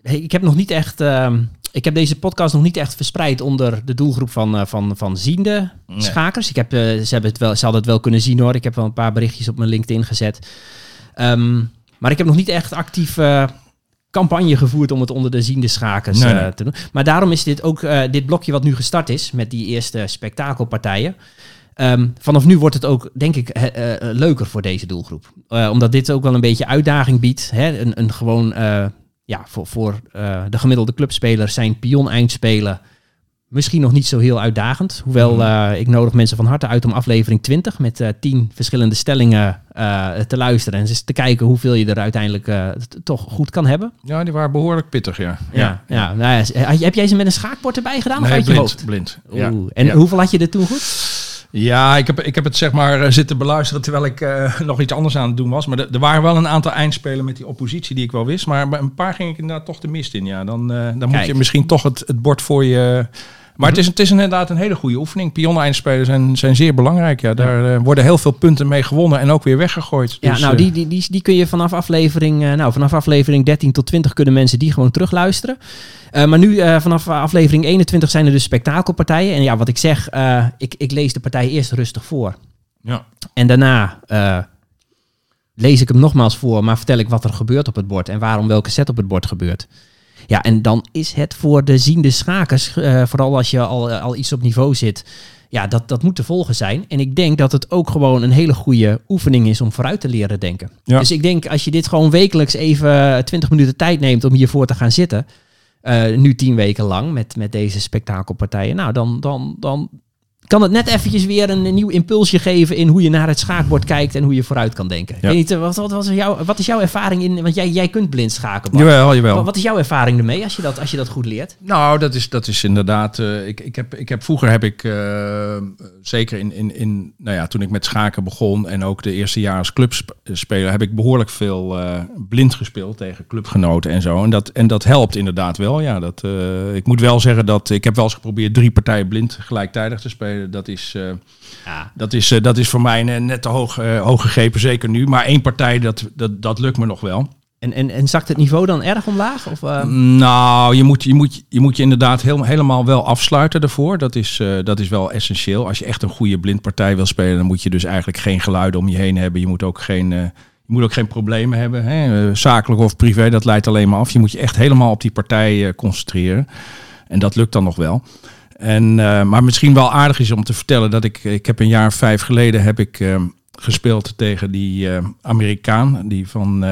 ik heb nog niet echt. ik heb deze podcast nog niet echt verspreid onder de doelgroep van, eh, van, van ziende Nee. schakers. Ik heb, ze, hebben het wel, ze hadden het wel kunnen zien hoor. Ik heb wel een paar berichtjes op mijn LinkedIn gezet. Maar ik heb nog niet echt actief campagne gevoerd om het onder de ziende schakers Nee, eh, nee. te doen. Maar daarom is dit ook eh, dit blokje wat nu gestart is met die eerste spektakelpartijen. Ehm, vanaf nu wordt het ook, denk ik, he- eh, leuker voor deze doelgroep. Eh, omdat dit ook wel een beetje uitdaging biedt. Hè? Een, een gewoon, ja, voor, voor de gemiddelde clubspeler zijn pion-eindspelen misschien nog niet zo heel uitdagend. Hoewel Mhm. eh, ik nodig mensen van harte uit om aflevering 20 met eh 10 verschillende stellingen eh, te luisteren. En eens te kijken hoeveel je er uiteindelijk toch goed kan hebben. Ja, die waren behoorlijk pittig, ja. Ja, ja. Nou ja, heb heb jij ze met een schaakbord erbij gedaan of uit je blind, hoofd? blind. Ja. En Ja. hoeveel had je er toen goed? Ja, ik heb, ik heb het zeg maar eh, zitten beluisteren terwijl ik eh, nog iets anders aan het doen was. Maar er- waren wel een aantal eindspelen met die oppositie die ik wel wist. Maar een paar ging ik inderdaad toch de mist in. Ja, dan, eh, dan moet je misschien toch het, het bord voor je... Maar het, is, het is inderdaad een hele goede oefening. Pion-eindspelen zijn, zijn zeer belangrijk. Ja. Daar eh, worden heel veel punten mee gewonnen en ook weer weggegooid. Ja, Dus, nou, eh, die, die, die, die kun je vanaf aflevering, eh, nou, vanaf aflevering 13 tot 20 kunnen mensen die gewoon terugluisteren. Maar nu, vanaf aflevering 21 zijn er dus spektakelpartijen. En ja, wat ik zeg, ik, ik lees de partij eerst rustig voor. ja. En daarna lees ik hem nogmaals voor, maar vertel ik wat er gebeurt op het bord en waarom welke set op het bord gebeurt. Ja, en dan is het voor de ziende schakers, eh, vooral als je al, al iets op niveau zit, ja, dat, dat moet te volgen zijn. En ik denk dat het ook gewoon een hele goede oefening is om vooruit te leren denken. Ja. Dus ik denk als je dit gewoon wekelijks even 20 minuten tijd neemt om hiervoor te gaan zitten, eh, nu tien weken lang met, met deze spektakelpartijen, nou dan, dan, dan kan het net eventjes weer een, nieuw impulsje geven in hoe je naar het schaakbord kijkt en hoe je vooruit kan denken. Ja. weet niet, eh, wat, wat, was jouw, wat is jouw ervaring in, want jij, jij kunt blind schaken. Bart. Jawel, jawel. Wat, wat is jouw ervaring ermee als je dat, als je dat goed leert? Nou, dat is, dat is inderdaad. eh, ik, ik, heb, ik heb vroeger heb ik eh, zeker in, in, in nou ja, toen ik met schaken begon en ook de eerste jaar als clubspeler, heb ik behoorlijk veel blind gespeeld tegen clubgenoten en zo. En dat, en dat helpt inderdaad wel. Ja, dat, ik moet wel zeggen dat ik heb wel eens geprobeerd drie partijen blind gelijktijdig te spelen. Dat is, eh, Ja. dat is, eh, dat is voor mij ne- net te hoog, eh, hoog gegrepen, zeker nu. Maar één partij, dat, dat, dat lukt me nog wel. En, en, en zakt het niveau dan erg omlaag? Of, eh, Nou, je moet je, moet, je, moet je inderdaad heel, helemaal wel afsluiten ervoor. Dat is, eh, dat is wel essentieel. Als je echt een goede blindpartij wil spelen, dan moet je dus eigenlijk geen geluiden om je heen hebben. Je moet ook geen, eh, je moet ook geen problemen hebben. Hè? Eh, zakelijk of privé, dat leidt alleen maar af. Je moet je echt helemaal op die partij eh, concentreren. En dat lukt dan nog wel. En, eh, maar misschien wel aardig is om te vertellen dat ik, ik heb een jaar of vijf geleden heb ik eh, gespeeld tegen die eh, Amerikaan die van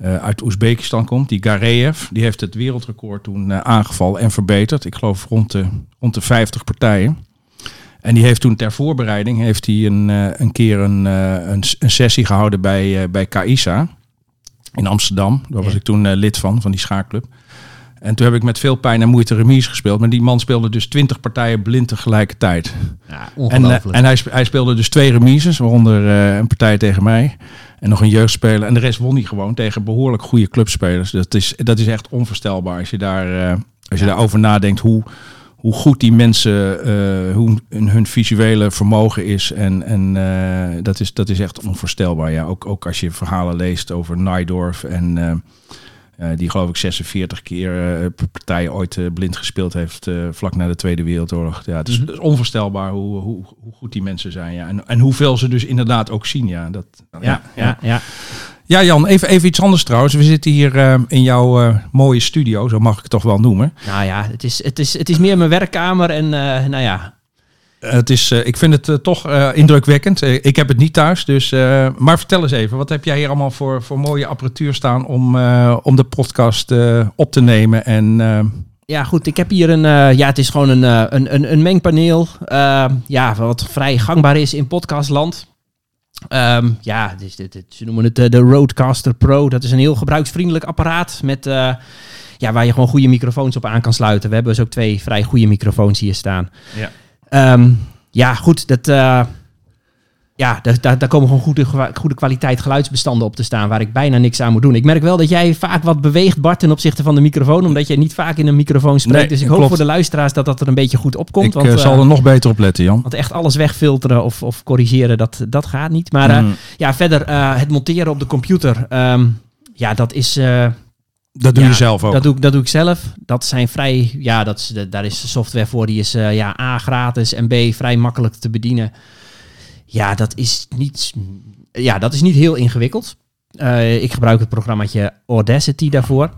uit Oezbekistan komt, die Gareev. Die heeft het wereldrecord toen aangevallen en verbeterd. Ik geloof rond de, rond de 50 partijen. En die heeft toen ter voorbereiding heeft hij een, een keer een, een, een sessie gehouden bij, bij KAISA in Amsterdam. Daar was Ja. ik toen lid van, van die schaakclub. En toen heb ik met veel pijn en moeite remise gespeeld. Maar die man speelde dus 20 partijen blind tegelijkertijd. ja, En, eh, ongelooflijk. en hij, spe- hij speelde dus twee remises, waaronder eh, een partij tegen mij. En nog een jeugdspeler. En de rest won hij gewoon tegen behoorlijk goede clubspelers. Dat is, dat is echt onvoorstelbaar als je, daar, eh, als je daarover nadenkt hoe, hoe goed die mensen, hoe hun, visuele vermogen is. En, en dat, is, dat is echt onvoorstelbaar. Ja. Ook, ook als je verhalen leest over Najdorf en... eh, eh, die geloof ik 46 keer uh, per partij ooit uh, blind gespeeld heeft vlak na de Tweede Wereldoorlog. Ja, het is, mm -hmm. onvoorstelbaar hoe, hoe, hoe, goed die mensen zijn. Ja. En, en hoeveel ze dus inderdaad ook zien. Ja, dat, ja, ja, ja. ja. ja Jan, even, even iets anders trouwens. We zitten hier in jouw mooie studio, zo mag ik het toch wel noemen. Nou ja, het is, het is, het is meer mijn werkkamer en nou ja, het is, uh, ik vind het uh, toch uh, indrukwekkend. ik heb het niet thuis, dus. maar vertel eens even, wat heb jij hier allemaal voor, voor mooie apparatuur staan om, om de podcast op te nemen? En, ja, goed. Ik heb hier een. ja, het is gewoon een, een, een, een mengpaneel. ja, wat vrij gangbaar is in podcastland. Um, ja, dus dit, dit, ze noemen het de Roadcaster Pro. Dat is een heel gebruiksvriendelijk apparaat met. ja, waar je gewoon goede microfoons op aan kan sluiten. We hebben dus ook twee vrij goede microfoons hier staan. Ja. Um, ja, goed, dat, uh, ja, daar, daar, komen gewoon goede, goede kwaliteit geluidsbestanden op te staan waar ik bijna niks aan moet doen. Ik merk wel dat jij vaak wat beweegt, Bart, ten opzichte van de microfoon, omdat je niet vaak in een microfoon spreekt. Nee, dus ik klopt. hoop voor de luisteraars dat dat er een beetje goed opkomt. Ik want, uh, zal er nog beter op letten, Jan. Want echt alles wegfilteren of, of corrigeren, dat, dat gaat niet. Maar Mm. ja, verder het monteren op de computer, um, ja, dat is... Dat doe ja, je zelf ook? Dat doe, dat doe ik zelf. Dat zijn vrij, ja, dat is, daar is software voor. Die is uh, ja, A, gratis en B, vrij makkelijk te bedienen. Ja, dat is niet, ja, dat is niet heel ingewikkeld. Uh, ik gebruik het programmaatje Audacity daarvoor.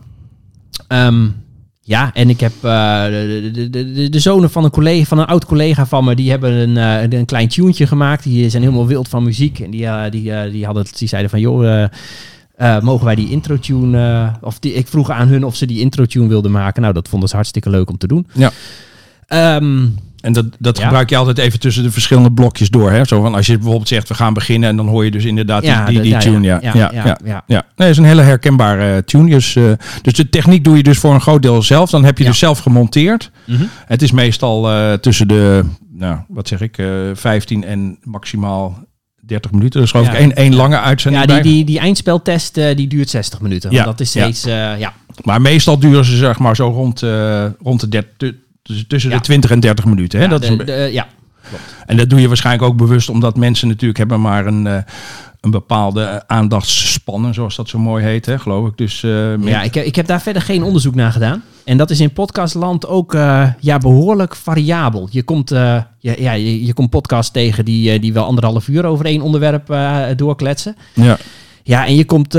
Um, ja, en ik heb uh, de, de, de, de, zonen van een, collega, van een oud collega van me, die hebben een, uh, een klein tuentje gemaakt. Die zijn helemaal wild van muziek. En die, uh, die, die, hadden, die zeiden van, joh... Uh, mogen wij die intro-tune, uh, of die, ik vroeg aan hun of ze die intro-tune wilden maken. Nou, dat vonden ze hartstikke leuk om te doen. Ja. Um, en dat, dat ja. gebruik je altijd even tussen de verschillende blokjes door. Hè? Zo van als je bijvoorbeeld zegt we gaan beginnen en dan hoor je dus inderdaad ja, die, die, tune. Ja, ja, ja, ja, ja, Nee, dat is een hele herkenbare uh, tune. Dus, uh, dus de techniek doe je dus voor een groot deel zelf. Dan heb je dus zelf gemonteerd. Mhm. Mm -hmm. Het is meestal uh, tussen de, nou, wat zeg ik, 15 en maximaal 30 minuten. Dus geloof ik één, één lange uitzending. Ja, die, bij. die, die eindspeltest uh, die duurt 60 minuten. Ja, dat is ja. steeds, uh, ja. Maar meestal duren ze zeg maar zo rond, uh, rond de 30, dus tussen de 20 en 30 minuten. Hè? dat is de- een, de- ja. En dat doe je waarschijnlijk ook bewust omdat mensen natuurlijk hebben maar een, eh, een bepaalde aandachtsspannen, zoals dat zo mooi heet, hè, geloof ik. Dus eh, ja, ik, heb- ik heb daar verder geen onderzoek naar gedaan. En dat is in podcastland ook eh, ja, behoorlijk variabel. Je komt, eh, ja, ja, je, je komt podcasts tegen die, die wel anderhalf uur over één onderwerp doorkletsen. ja. Ja, en je komt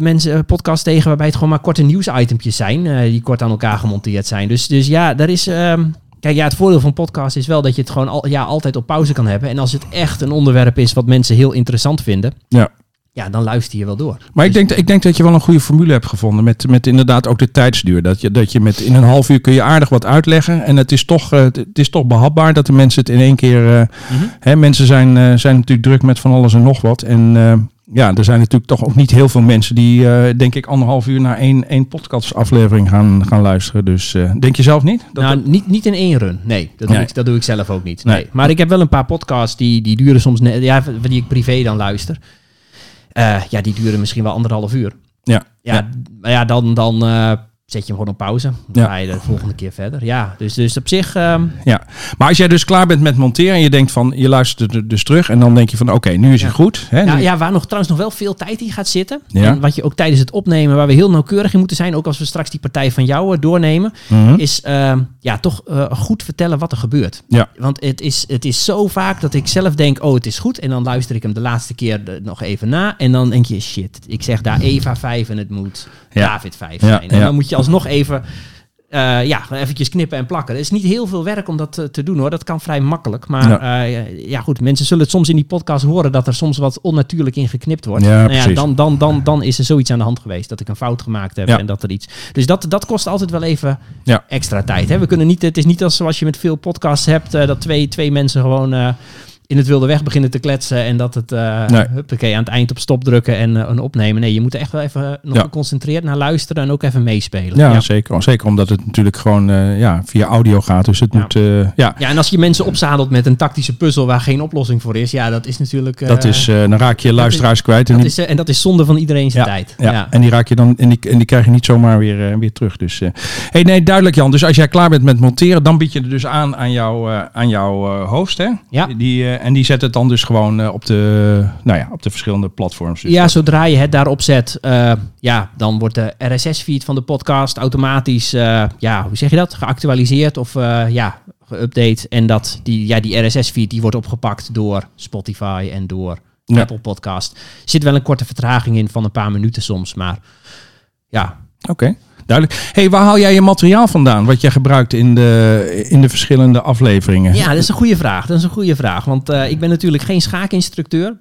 mensen podcasts tegen waarbij het gewoon maar korte nieuwsitempjes zijn. die kort aan elkaar gemonteerd zijn. Dus, dus ja, daar is... Kijk, ja, het voordeel van podcast is wel dat je het gewoon al, ja, altijd op pauze kan hebben. En als het echt een onderwerp is wat mensen heel interessant vinden, Ja. ja, dan luister je wel door. Maar ik Dus- denk, ik denk dat je wel een goede formule hebt gevonden met, met inderdaad ook de tijdsduur. Dat je, dat je met in een half uur kun je aardig wat uitleggen. En het is toch, eh, het is toch behapbaar dat de mensen het in één keer... eh, Mhm. hè, mensen zijn, eh, zijn natuurlijk druk met van alles en nog wat. En ja, er zijn natuurlijk toch ook niet heel veel mensen die, eh, denk ik, anderhalf uur naar één, één podcastaflevering gaan, gaan luisteren. Dus eh, denk je zelf niet? Dat nou, niet, niet in één run. Nee, dat doe. Ik, dat doe ik zelf ook niet. Nee. Nee. Maar ik heb wel een paar podcasts die, die duren soms... net- Ja, die ik privé dan luister. Eh, ja, die duren misschien wel anderhalf uur. ja, Ja, ja. maar ja, dan, dan zet je hem gewoon op pauze. Dan Ja. ga je de volgende keer verder. Ja, dus, dus op zich... ehm, Ja, maar als jij dus klaar bent met monteren en je denkt van, je luistert er dus terug en dan denk je van, oké, nu is Ja. het goed. Hè, ja, nu- ja, waar nog trouwens nog wel veel tijd in gaat zitten. Ja. En wat je ook tijdens het opnemen, waar we heel nauwkeurig in moeten zijn, ook als we straks die partij van jou eh, doornemen, Mhm. is ehm, ja, toch eh, goed vertellen wat er gebeurt. Ja. Want het is, het is zo vaak dat ik zelf denk, oh het is goed. En dan luister ik hem de laatste keer nog even na. En dan denk je, shit, ik zeg daar Eva 5 en het moet Ja. David 5 Ja, zijn. En dan moet je alsnog even... eh, ja, eventjes knippen en plakken. Het is niet heel veel werk om dat te, te doen hoor. Dat kan vrij makkelijk. Maar Ja. ja. ja goed, mensen zullen het soms in die podcast horen dat er soms wat onnatuurlijk in geknipt wordt. Ja, Nou precies. dan, dan, dan, dan is er zoiets aan de hand geweest dat ik een fout gemaakt heb Ja. en dat er iets. Dus dat, dat kost altijd wel even Ja. extra tijd. Hè? We kunnen niet, het is niet als zoals je met veel podcasts hebt, eh, dat twee, twee mensen gewoon eh, in het wilde weg beginnen te kletsen en dat het Nee. huppakee, aan het eind op stop drukken en, eh, en opnemen. Nee, je moet er echt wel even nog Ja. geconcentreerd naar luisteren en ook even meespelen. Ja, ja. Zeker, zeker omdat het natuurlijk gewoon eh, ja, via audio gaat. Dus het Ja. moet, ja, Ja, en als je mensen opzadelt met een tactische puzzel waar geen oplossing voor is, ja, dat is natuurlijk. dat is, dan raak je luisteraars kwijt. En dat is, en dat is zonde van iedereen zijn tijd. ja, en die raak je dan en die, en die krijg je niet zomaar weer, weer terug. Dus, hey, nee, duidelijk Jan. Dus als jij klaar bent met monteren, dan bied je er dus aan aan, jou, eh, aan jouw host. Hè? Ja. Die, en die zet het dan dus gewoon eh, op, de, nou ja, op de verschillende platforms. Dus Ja, zodra je het daarop zet, eh, ja, dan wordt de RSS-feed van de podcast automatisch, eh, ja, hoe zeg je dat, geactualiseerd of eh, ja, geüpdate. En dat, die, ja, die RSS-feed die wordt opgepakt door Spotify en door Ja. Apple Podcast. Er zit wel een korte vertraging in van een paar minuten soms, maar ja, Oké, duidelijk. hey, waar haal jij je materiaal vandaan? Wat jij gebruikt in de, in de verschillende afleveringen? Ja, dat is een goede vraag. Dat is een goede vraag. Want eh, ik ben natuurlijk geen schaakinstructeur.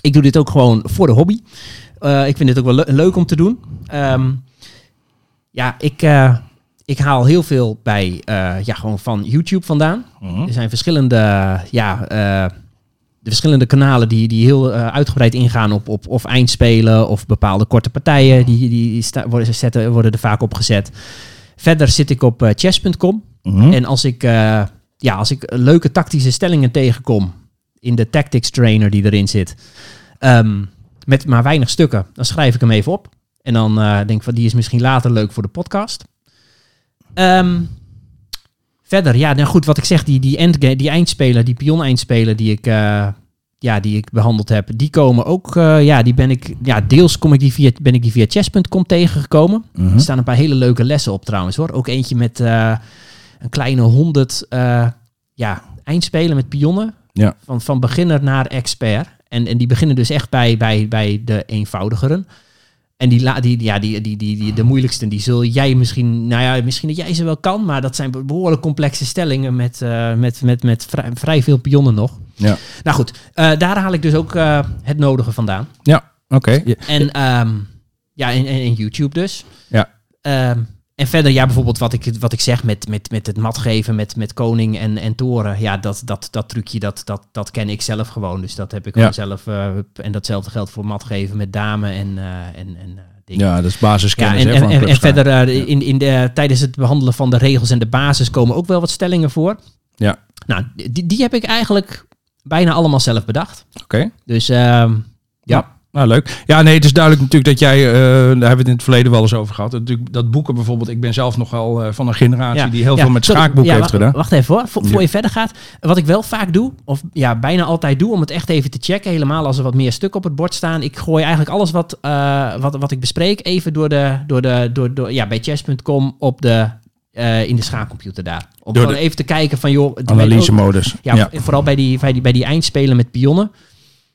Ik doe dit ook gewoon voor de hobby. Eh, ik vind dit ook wel le- leuk om te doen. Ehm, ja, ik, eh, ik haal heel veel bij, ja, gewoon van YouTube vandaan. Mhm. Er zijn verschillende, ja, de verschillende kanalen die, die heel eh, uitgebreid ingaan op, op of eindspelen of bepaalde korte partijen. Die, die sta- worden, zetten, worden er vaak opgezet. Verder zit ik op eh, chess.com. Mhm. En als ik, eh, ja, als ik leuke tactische stellingen tegenkom in de tactics trainer die erin zit, ehm, met maar weinig stukken, dan schrijf ik hem even op. En dan denk ik van die is misschien later leuk voor de podcast. Ehm, verder, ja, nou goed, wat ik zeg, die, die, endgame, die eindspeler, die pion-eindspeler die ik, eh, ja, die ik behandeld heb, die komen ook, eh, ja, die ben ik, ja, deels kom ik die via, ben ik die via chess.com tegengekomen. Mhm. Er staan een paar hele leuke lessen op trouwens hoor. Ook eentje met eh, een kleine honderd eh, ja, eindspelen met pionnen. Ja. Van, van beginner naar expert. En, en die beginnen dus echt bij, bij, bij de eenvoudigeren. En die, la- die, ja, die, die, die, die, de moeilijkste, die zul jij misschien... Nou ja, misschien dat jij ze wel kan. Maar dat zijn be- behoorlijk complexe stellingen met, eh, met, met, met vrij, vrij veel pionnen nog. Ja. Nou goed, eh, daar haal ik dus ook eh, het nodige vandaan. Ja, oké. En ehm, ja, en, en, en YouTube dus. Ja. Ehm, en verder, ja, bijvoorbeeld wat ik, wat ik zeg met, met, met het mat geven met, met koning en, en toren. Ja, dat, dat, dat trucje, dat, dat, dat ken ik zelf gewoon. Dus dat heb ik Ja. gewoon zelf. eh, en datzelfde geldt voor mat geven met dame en, eh, en, en eh, dingen. ja, dat is Ja, basiskennis en, hè, en, en, en verder in, in de, tijdens het behandelen van de regels en de basis komen ook wel wat stellingen voor. Ja. Nou, die, die heb ik eigenlijk bijna allemaal zelf bedacht. Oké. Dus ehm, ja. Nou, leuk. Ja, nee, het is duidelijk natuurlijk dat jij, eh, daar hebben we het in het verleden wel eens over gehad. Natuurlijk, dat boeken bijvoorbeeld, ik ben zelf nogal eh, van een generatie Ja, die heel ja, veel met schaakboeken ja, heeft wacht, gedaan. Wacht even hoor, voor, je verder gaat. Wat ik wel vaak doe, of ja, bijna altijd doe, om het echt even te checken, helemaal als er wat meer stukken op het bord staan. Ik gooi eigenlijk alles wat, eh, wat, wat ik bespreek even door de, door de, door, door, ja, bij chess.com op de, in de schaakcomputer daar. Om gewoon even te kijken van joh... Analysemodus. Ja, Ja. vooral bij die, bij, die, bij die eindspelen met pionnen.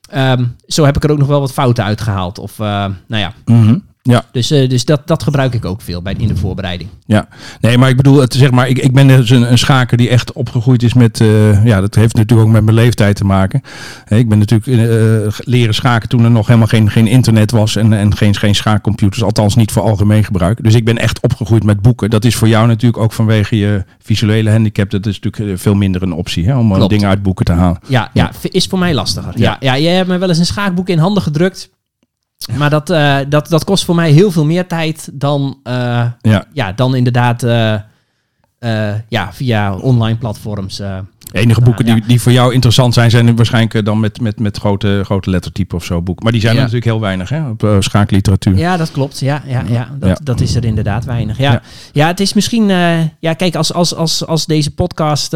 Ehm, zo heb ik er ook nog wel wat fouten uitgehaald. Of, eh, nou ja, Mhm. Ja, dus, eh, dus dat, dat gebruik ik ook veel bij, in de voorbereiding. ja. Nee, maar ik bedoel, het, zeg maar, ik, ik ben dus een, een schaker die echt opgegroeid is met, eh, ja, dat heeft natuurlijk ook met mijn leeftijd te maken. Ik ben natuurlijk eh, leren schaken toen er nog helemaal geen, geen internet was en, en geen, geen schaakcomputers, althans niet voor algemeen gebruik. Dus ik ben echt opgegroeid met boeken. Dat is voor jou natuurlijk ook vanwege je visuele handicap, dat is natuurlijk veel minder een optie hè, om Klopt. dingen uit boeken te halen. Ja, ja, is voor mij lastiger. Ja. Ja. Ja, jij hebt me wel eens een schaakboek in handen gedrukt. Maar dat, eh, dat, dat kost voor mij heel veel meer tijd dan, eh, Ja. ja, dan inderdaad eh, ja, via online platforms. De enige boeken Ja. die, die voor jou interessant zijn, zijn waarschijnlijk dan met, met, met grote, grote lettertype of zo boeken. Maar die zijn er natuurlijk heel weinig hè, op schaakliteratuur. Ja, dat klopt. Ja, ja, ja, dat, dat is er inderdaad weinig. Ja, Ja. ja. het is misschien... ja, kijk, als, als, als, als deze podcast...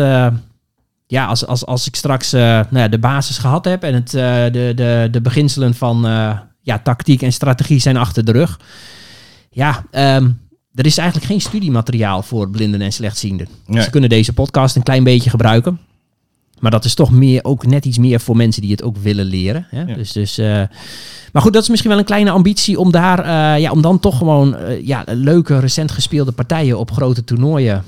ja, als, als, als ik straks nou ja, de basis gehad heb... en het, de, de, de beginselen van ja, tactiek en strategie zijn achter de rug... Ja, ehm, er is eigenlijk geen studiemateriaal voor blinden en slechtzienden. Nee. Ze kunnen deze podcast een klein beetje gebruiken. Maar dat is toch meer, ook net iets meer voor mensen die het ook willen leren. Hè? Ja. Dus, dus, eh, maar goed, dat is misschien wel een kleine ambitie om daar, eh, ja, om dan toch gewoon eh, ja, leuke, recent gespeelde partijen op grote toernooien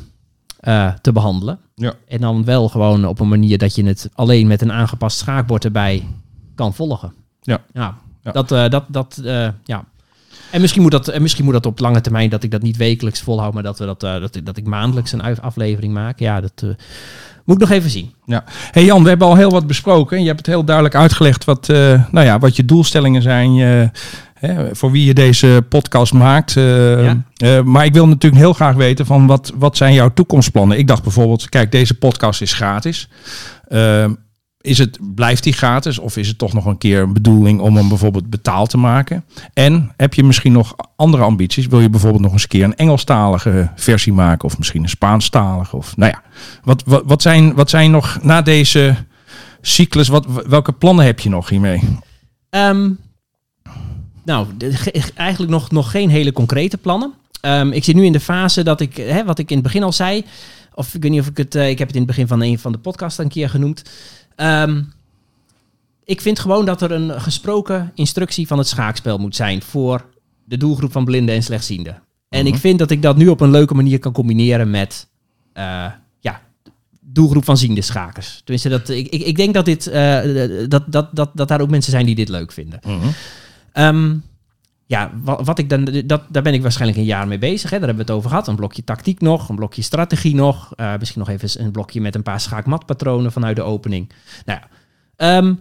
te behandelen. Ja. En dan wel gewoon op een manier dat je het alleen met een aangepast schaakbord erbij kan volgen. Ja. ja. Ja. Dat, eh, dat, dat, eh, ja. En misschien moet, dat, en misschien moet dat op lange termijn dat ik dat niet wekelijks volhoud, maar dat, we dat, eh, dat, ik- dat ik maandelijks een aflevering maak. Ja, dat eh, moet ik nog even zien. Hey Jan, we hebben al heel wat besproken. Je hebt het heel duidelijk uitgelegd wat, eh, nou ja, wat je doelstellingen zijn. eh, hè, voor wie je deze podcast maakt. eh, Ja. eh, maar ik wil natuurlijk heel graag weten van wat, wat zijn jouw toekomstplannen? Ik dacht bijvoorbeeld, kijk, deze podcast is gratis. Eh, is het, blijft die gratis of is het toch nog een keer een bedoeling om hem bijvoorbeeld betaald te maken? En heb je misschien nog andere ambities? Wil je bijvoorbeeld nog eens een keer een Engelstalige versie maken of misschien een Spaanstalige? Of nou ja, wat, wat, wat, zijn, wat zijn nog na deze cyclus. Wat, welke plannen heb je nog hiermee? Ehm, nou, eigenlijk nog, nog geen hele concrete plannen. Ehm, ik zit nu in de fase dat ik, hè, wat ik in het begin al zei, of ik weet niet of ik het, eh, ik heb het in het begin van een van de podcasts een keer genoemd. Ehm, ik vind gewoon dat er een gesproken instructie van het schaakspel moet zijn voor de doelgroep van blinden en slechtzienden. En ik Mhm. vind dat ik dat nu op een leuke manier kan combineren met, eh, ja, doelgroep van ziende schakers. Tenminste, dat, ik, ik, ik denk dat, dit, eh, dat, dat, dat, dat daar ook mensen zijn die dit leuk vinden. Ehm, ja, wat, wat ik dan, dat, daar ben ik waarschijnlijk een jaar mee bezig. Hè. Daar hebben we het over gehad. Een blokje tactiek nog, een blokje strategie nog. eh, misschien nog even een blokje met een paar schaakmatpatronen vanuit de opening. Nou ja, ehm,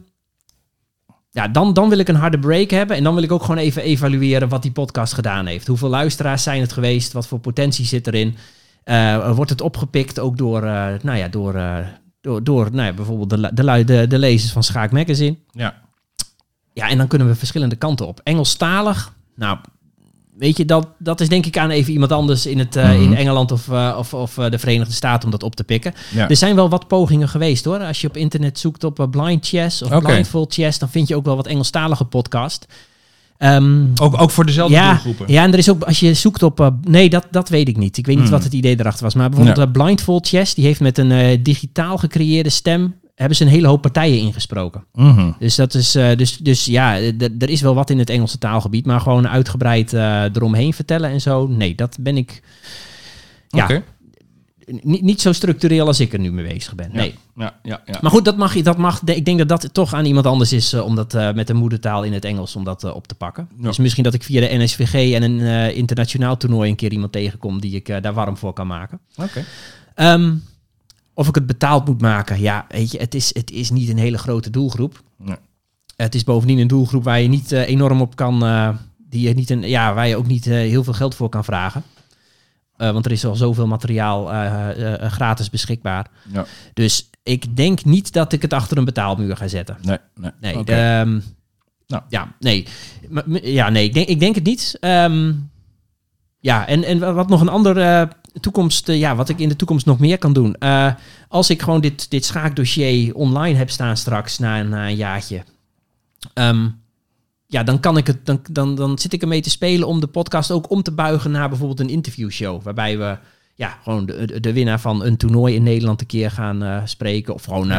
ja dan, dan wil ik een harde break hebben. En dan wil ik ook gewoon even evalueren wat die podcast gedaan heeft. Hoeveel luisteraars zijn het geweest? Wat voor potentie zit erin? Eh, wordt het opgepikt ook door, eh, nou ja, door, door, door nou ja, bijvoorbeeld de, de, de, de lezers van Schaak Magazine? Ja. Ja, en dan kunnen we verschillende kanten op. Engelstalig, nou, weet je, dat, dat is denk ik aan even iemand anders in, het, eh, Mhm. in Engeland of, eh, of, of eh, de Verenigde Staten om dat op te pikken. Ja. Er zijn wel wat pogingen geweest hoor. Als je op internet zoekt op blind chess of Oké. blindfold chess, dan vind je ook wel wat Engelstalige podcast. Ehm, Ook, ook voor dezelfde ja, doelgroepen. ja, en er is ook, als je zoekt op, nee, dat, dat weet ik niet. Ik weet niet Hmm. wat het idee erachter was. Maar bijvoorbeeld Ja. Blindfold Chess, die heeft met een digitaal gecreëerde stem, hebben ze een hele hoop partijen ingesproken. Mhm. Dus dat is, eh, dus, dus ja, eh, er is wel wat in het Engelse taalgebied, maar gewoon uitgebreid eh, eromheen vertellen en zo. Nee, dat ben ik ja, niet, niet zo structureel als ik er nu mee bezig ben. Nee. Ja, ja, ja. Maar goed, dat mag, je- dat mag, ik denk dat dat toch aan iemand anders is eh, om dat met een moedertaal in het Engels om dat op te pakken. Dus misschien dat ik via de NSVG en een internationaal toernooi een keer iemand tegenkom die ik daar warm voor kan maken. Oké. Ehm, of ik het betaald moet maken, ja, weet je, het is, het is niet een hele grote doelgroep. Nee. Het is bovendien een doelgroep waar je niet eh, enorm op kan, eh, die je niet een, ja, waar je ook niet eh, heel veel geld voor kan vragen. Want er is al zoveel materiaal gratis beschikbaar. Ja. Dus ik denk niet dat ik het achter een betaalmuur ga zetten. Nee, nee. Nee, ehm, Nou. ja, nee. M- Ja, nee, ik denk, ik denk het niet. Ehm, ja, en, en wat nog een andere toekomst, eh, ja, wat ik in de toekomst nog meer kan doen. Eh, als ik gewoon dit, dit schaakdossier online heb staan straks na, een- na een jaartje. ehm, ja, dan kan ik het, dan, dan, dan zit ik ermee te spelen om de podcast ook om te buigen naar bijvoorbeeld een interviewshow. Waarbij we ja, gewoon de, de- winnaar van een toernooi in Nederland een keer gaan eh, spreken. Of gewoon, eh,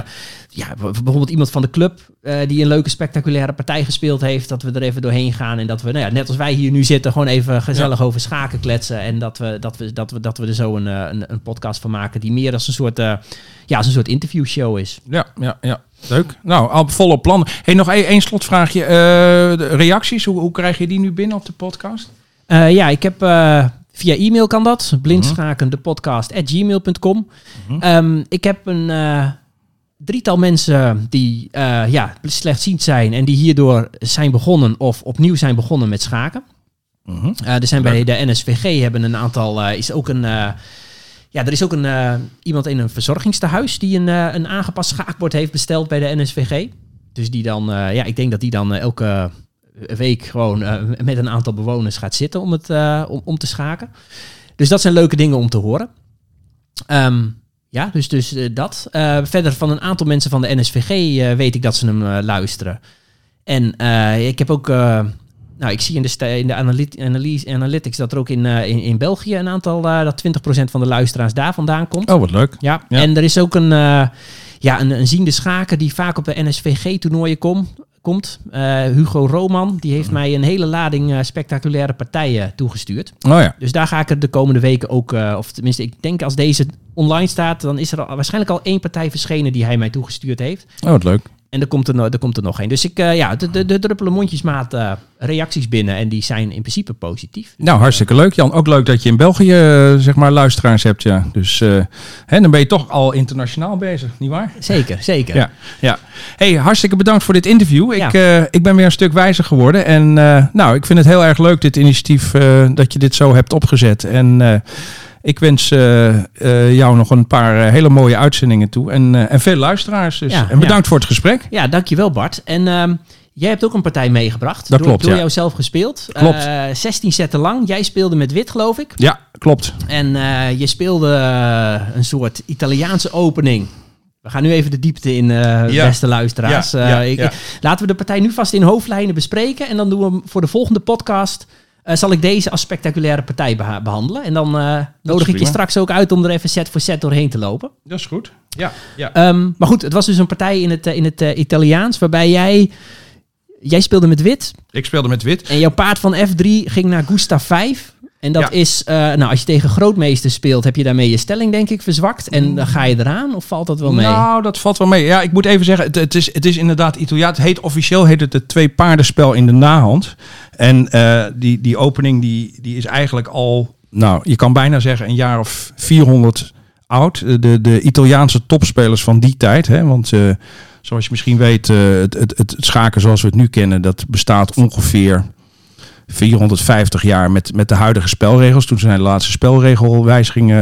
ja, b- bijvoorbeeld iemand van de club eh, die een leuke spectaculaire partij gespeeld heeft. Dat we er even doorheen gaan en dat we, nou ja, net als wij hier nu zitten, gewoon even gezellig over schaken kletsen. En dat we, dat we, dat we, dat we er zo een, eh, een, een podcast van maken die meer als een soort, eh, ja, als een soort interviewshow is. Ja, ja, ja. Leuk. Nou, al volop plannen. Hey, nog één één slotvraagje. Eh, de reacties, hoe, hoe krijg je die nu binnen op de podcast? Eh, ja, ik heb eh, via e-mail kan dat. blindschakendepodcast.gmail.com Mhm. Ehm, Ik heb een eh, drietal mensen die eh, ja, slechtziend zijn en die hierdoor zijn begonnen of opnieuw zijn begonnen met schaken. Mhm. Eh, er zijn bij de NSVG hebben een aantal, is ook een, ja, er is ook een, iemand in een verzorgingstehuis die een, een aangepast schaakbord heeft besteld bij de NSVG. Dus die dan, ja, ik denk dat die dan eh, week gewoon eh, met een aantal bewoners gaat zitten om, het, eh, om, om te schaken. Dus dat zijn leuke dingen om te horen. Ehm, ja, dus, dus eh, dat. Verder van een aantal mensen van de NSVG weet ik dat ze hem luisteren. En ik heb ook, nou, ik zie in de, in de analyse, analytics dat er ook in, in, in België een aantal, dat 20% van de luisteraars daar vandaan komt. Oh, wat leuk. Ja, Ja. en er is ook een, ja, een, een ziende schaker die vaak op de NSVG-toernooien kom, komt. Eh, Hugo Roman, die heeft mij een hele lading eh, spectaculaire partijen toegestuurd. Oh ja. Dus daar ga ik er de komende weken ook, eh, of tenminste, ik denk als deze online staat, dan is er al, waarschijnlijk al één partij verschenen die hij mij toegestuurd heeft. Oh, wat leuk. En er komt er, er, komt er nog één. Dus ik, eh, ja, de, de, de druppelen mondjesmaat eh, reacties binnen en die zijn in principe positief. Nou, hartstikke leuk, Jan. Ook leuk dat je in België, eh, zeg maar, luisteraars hebt, ja. Dus hè, dan ben je toch al internationaal bezig, nietwaar? Zeker, zeker. Ja, ja. Hey, hartstikke bedankt voor dit interview. Ik, ik ben weer een stuk wijzer geworden. En nou, ik vind het heel erg leuk, dit initiatief, dat je dit zo hebt opgezet. En ik wens eh, eh, jou nog een paar eh, hele mooie uitzendingen toe. En, en veel luisteraars. Dus. Ja, en bedankt voor het gesprek. Ja, dankjewel Bart. En ehm, jij hebt ook een partij meegebracht. Dat door, klopt, Door ja. jou zelf gespeeld. Klopt. Eh, 16 zetten lang. Jij speelde met wit, geloof ik. Ja, klopt. En je speelde een soort Italiaanse opening. We gaan nu even de diepte in, Ja. beste luisteraars. Ja, ik-. Laten we de partij nu vast in hoofdlijnen bespreken. En dan doen we hem voor de volgende podcast. Eh, zal ik deze als spectaculaire partij beha- behandelen. En dan eh, nodig ik je straks ook uit om er even set voor set doorheen te lopen. Dat is goed. Ja, ja. Ehm, maar goed, het was dus een partij in het, eh, in het Italiaans. Waarbij jij. Jij speelde met wit. Ik speelde met wit. En jouw paard van F3 ging naar Gustav 5. En dat Ja. is, eh, nou, als je tegen grootmeester speelt, heb je daarmee je stelling, denk ik, verzwakt. En dan ga je eraan, of valt dat wel mee? Nou, dat valt wel mee. Ja, ik moet even zeggen, het, het, is, het is inderdaad Italiaans. Het heet officieel heet het het twee paardenspel in de nahand. En eh, die, die opening die, die is eigenlijk al, nou, je kan bijna zeggen een jaar of 400 oud. De, de Italiaanse topspelers van die tijd, hè, want eh, zoals je misschien weet, het, het, het schaken zoals we het nu kennen, dat bestaat ongeveer 450 jaar met, met de huidige spelregels. Toen zijn de laatste spelregelwijzigingen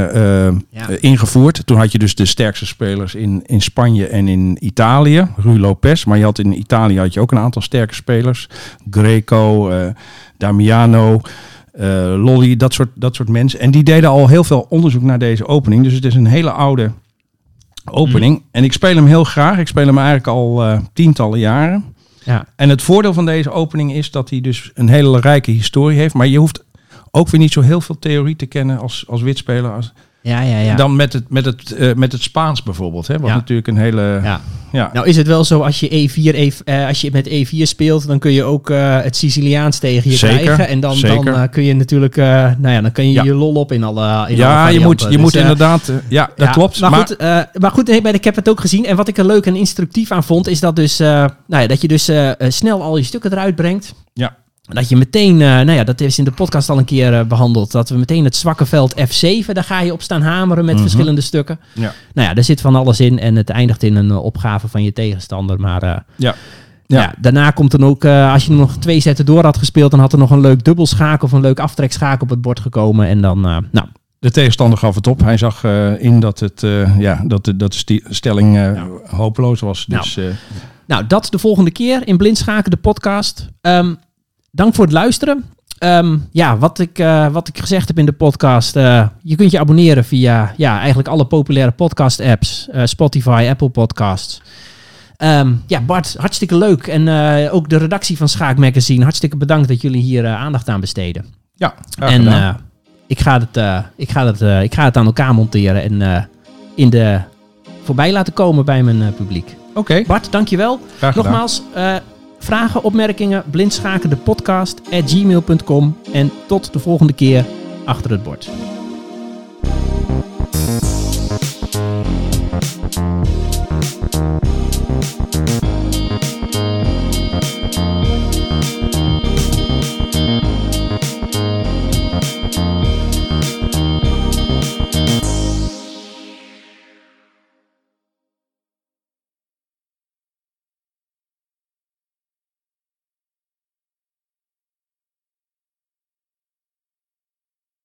Ja. eh, ingevoerd. Toen had je dus de sterkste spelers in, in Spanje en in Italië. Rui Lopez. Maar je had in Italië had je ook een aantal sterke spelers. Greco, eh, Damiano, eh, Lolly, dat soort, dat soort mensen. En die deden al heel veel onderzoek naar deze opening. Dus het is een hele oude opening. En ik speel hem heel graag. Ik speel hem eigenlijk al tientallen jaren. Ja. En het voordeel van deze opening is dat hij dus een hele rijke historie heeft. Maar je hoeft ook weer niet zo heel veel theorie te kennen als, als witspeler. Als, Ja, ja, ja. Dan met het, met, het, eh, met het Spaans bijvoorbeeld. Hè, wat Ja. natuurlijk een hele... Ja. Ja. Nou is het wel zo, als je, E4, E, eh, als je met E4 speelt, dan kun je ook eh, het Siciliaans tegen je Zeker, krijgen. En dan, dan eh, kun je natuurlijk, nou ja, dan kun je Ja. je lol op in alle in alle ja, je moet, je moet Dus, eh, inderdaad... ja, dat Ja, klopt. Maar, goed, maar goed ik heb het ook gezien. En wat ik er leuk en instructief aan vond, is dat, dus, nou ja, dat je dus snel al je stukken eruit brengt. Ja. Dat je meteen, eh, nou ja, dat is in de podcast al een keer eh, behandeld. Dat we meteen het zwakke veld F7, daar ga je op staan hameren met Mhm. verschillende stukken. Ja. Nou ja, er zit van alles in en het eindigt in een eh, opgave van je tegenstander. Maar Ja. ja. Ja. daarna komt dan ook, als je nog twee zetten door had gespeeld, dan had er nog een leuk dubbelschaak of een leuk aftrekschaak op het bord gekomen. En dan, nou, De tegenstander gaf het op. Hij zag in dat, het, ja, dat, de, dat de stelling Ja. hopeloos was. Dus eh, Nou, dat de volgende keer in Blindschaken, de podcast. Ehm, dank voor het luisteren. Ehm, ja, wat ik, eh, wat ik gezegd heb in de podcast. eh, je kunt je abonneren via ja, eigenlijk alle populaire podcast-apps. eh, Spotify, Apple Podcasts. Ehm, ja, Bart, hartstikke leuk. En ook de redactie van Schaak Magazine. Hartstikke bedankt dat jullie hier aandacht aan besteden. ja, en ik, ga het, ik, ga het, ik ga het aan elkaar monteren en in de voorbij laten komen bij mijn publiek. Oké, Bart, dankjewel. graag gedaan. Nogmaals, vragen, opmerkingen, blindschaken de podcast at gmail.com. En tot de volgende keer achter het bord.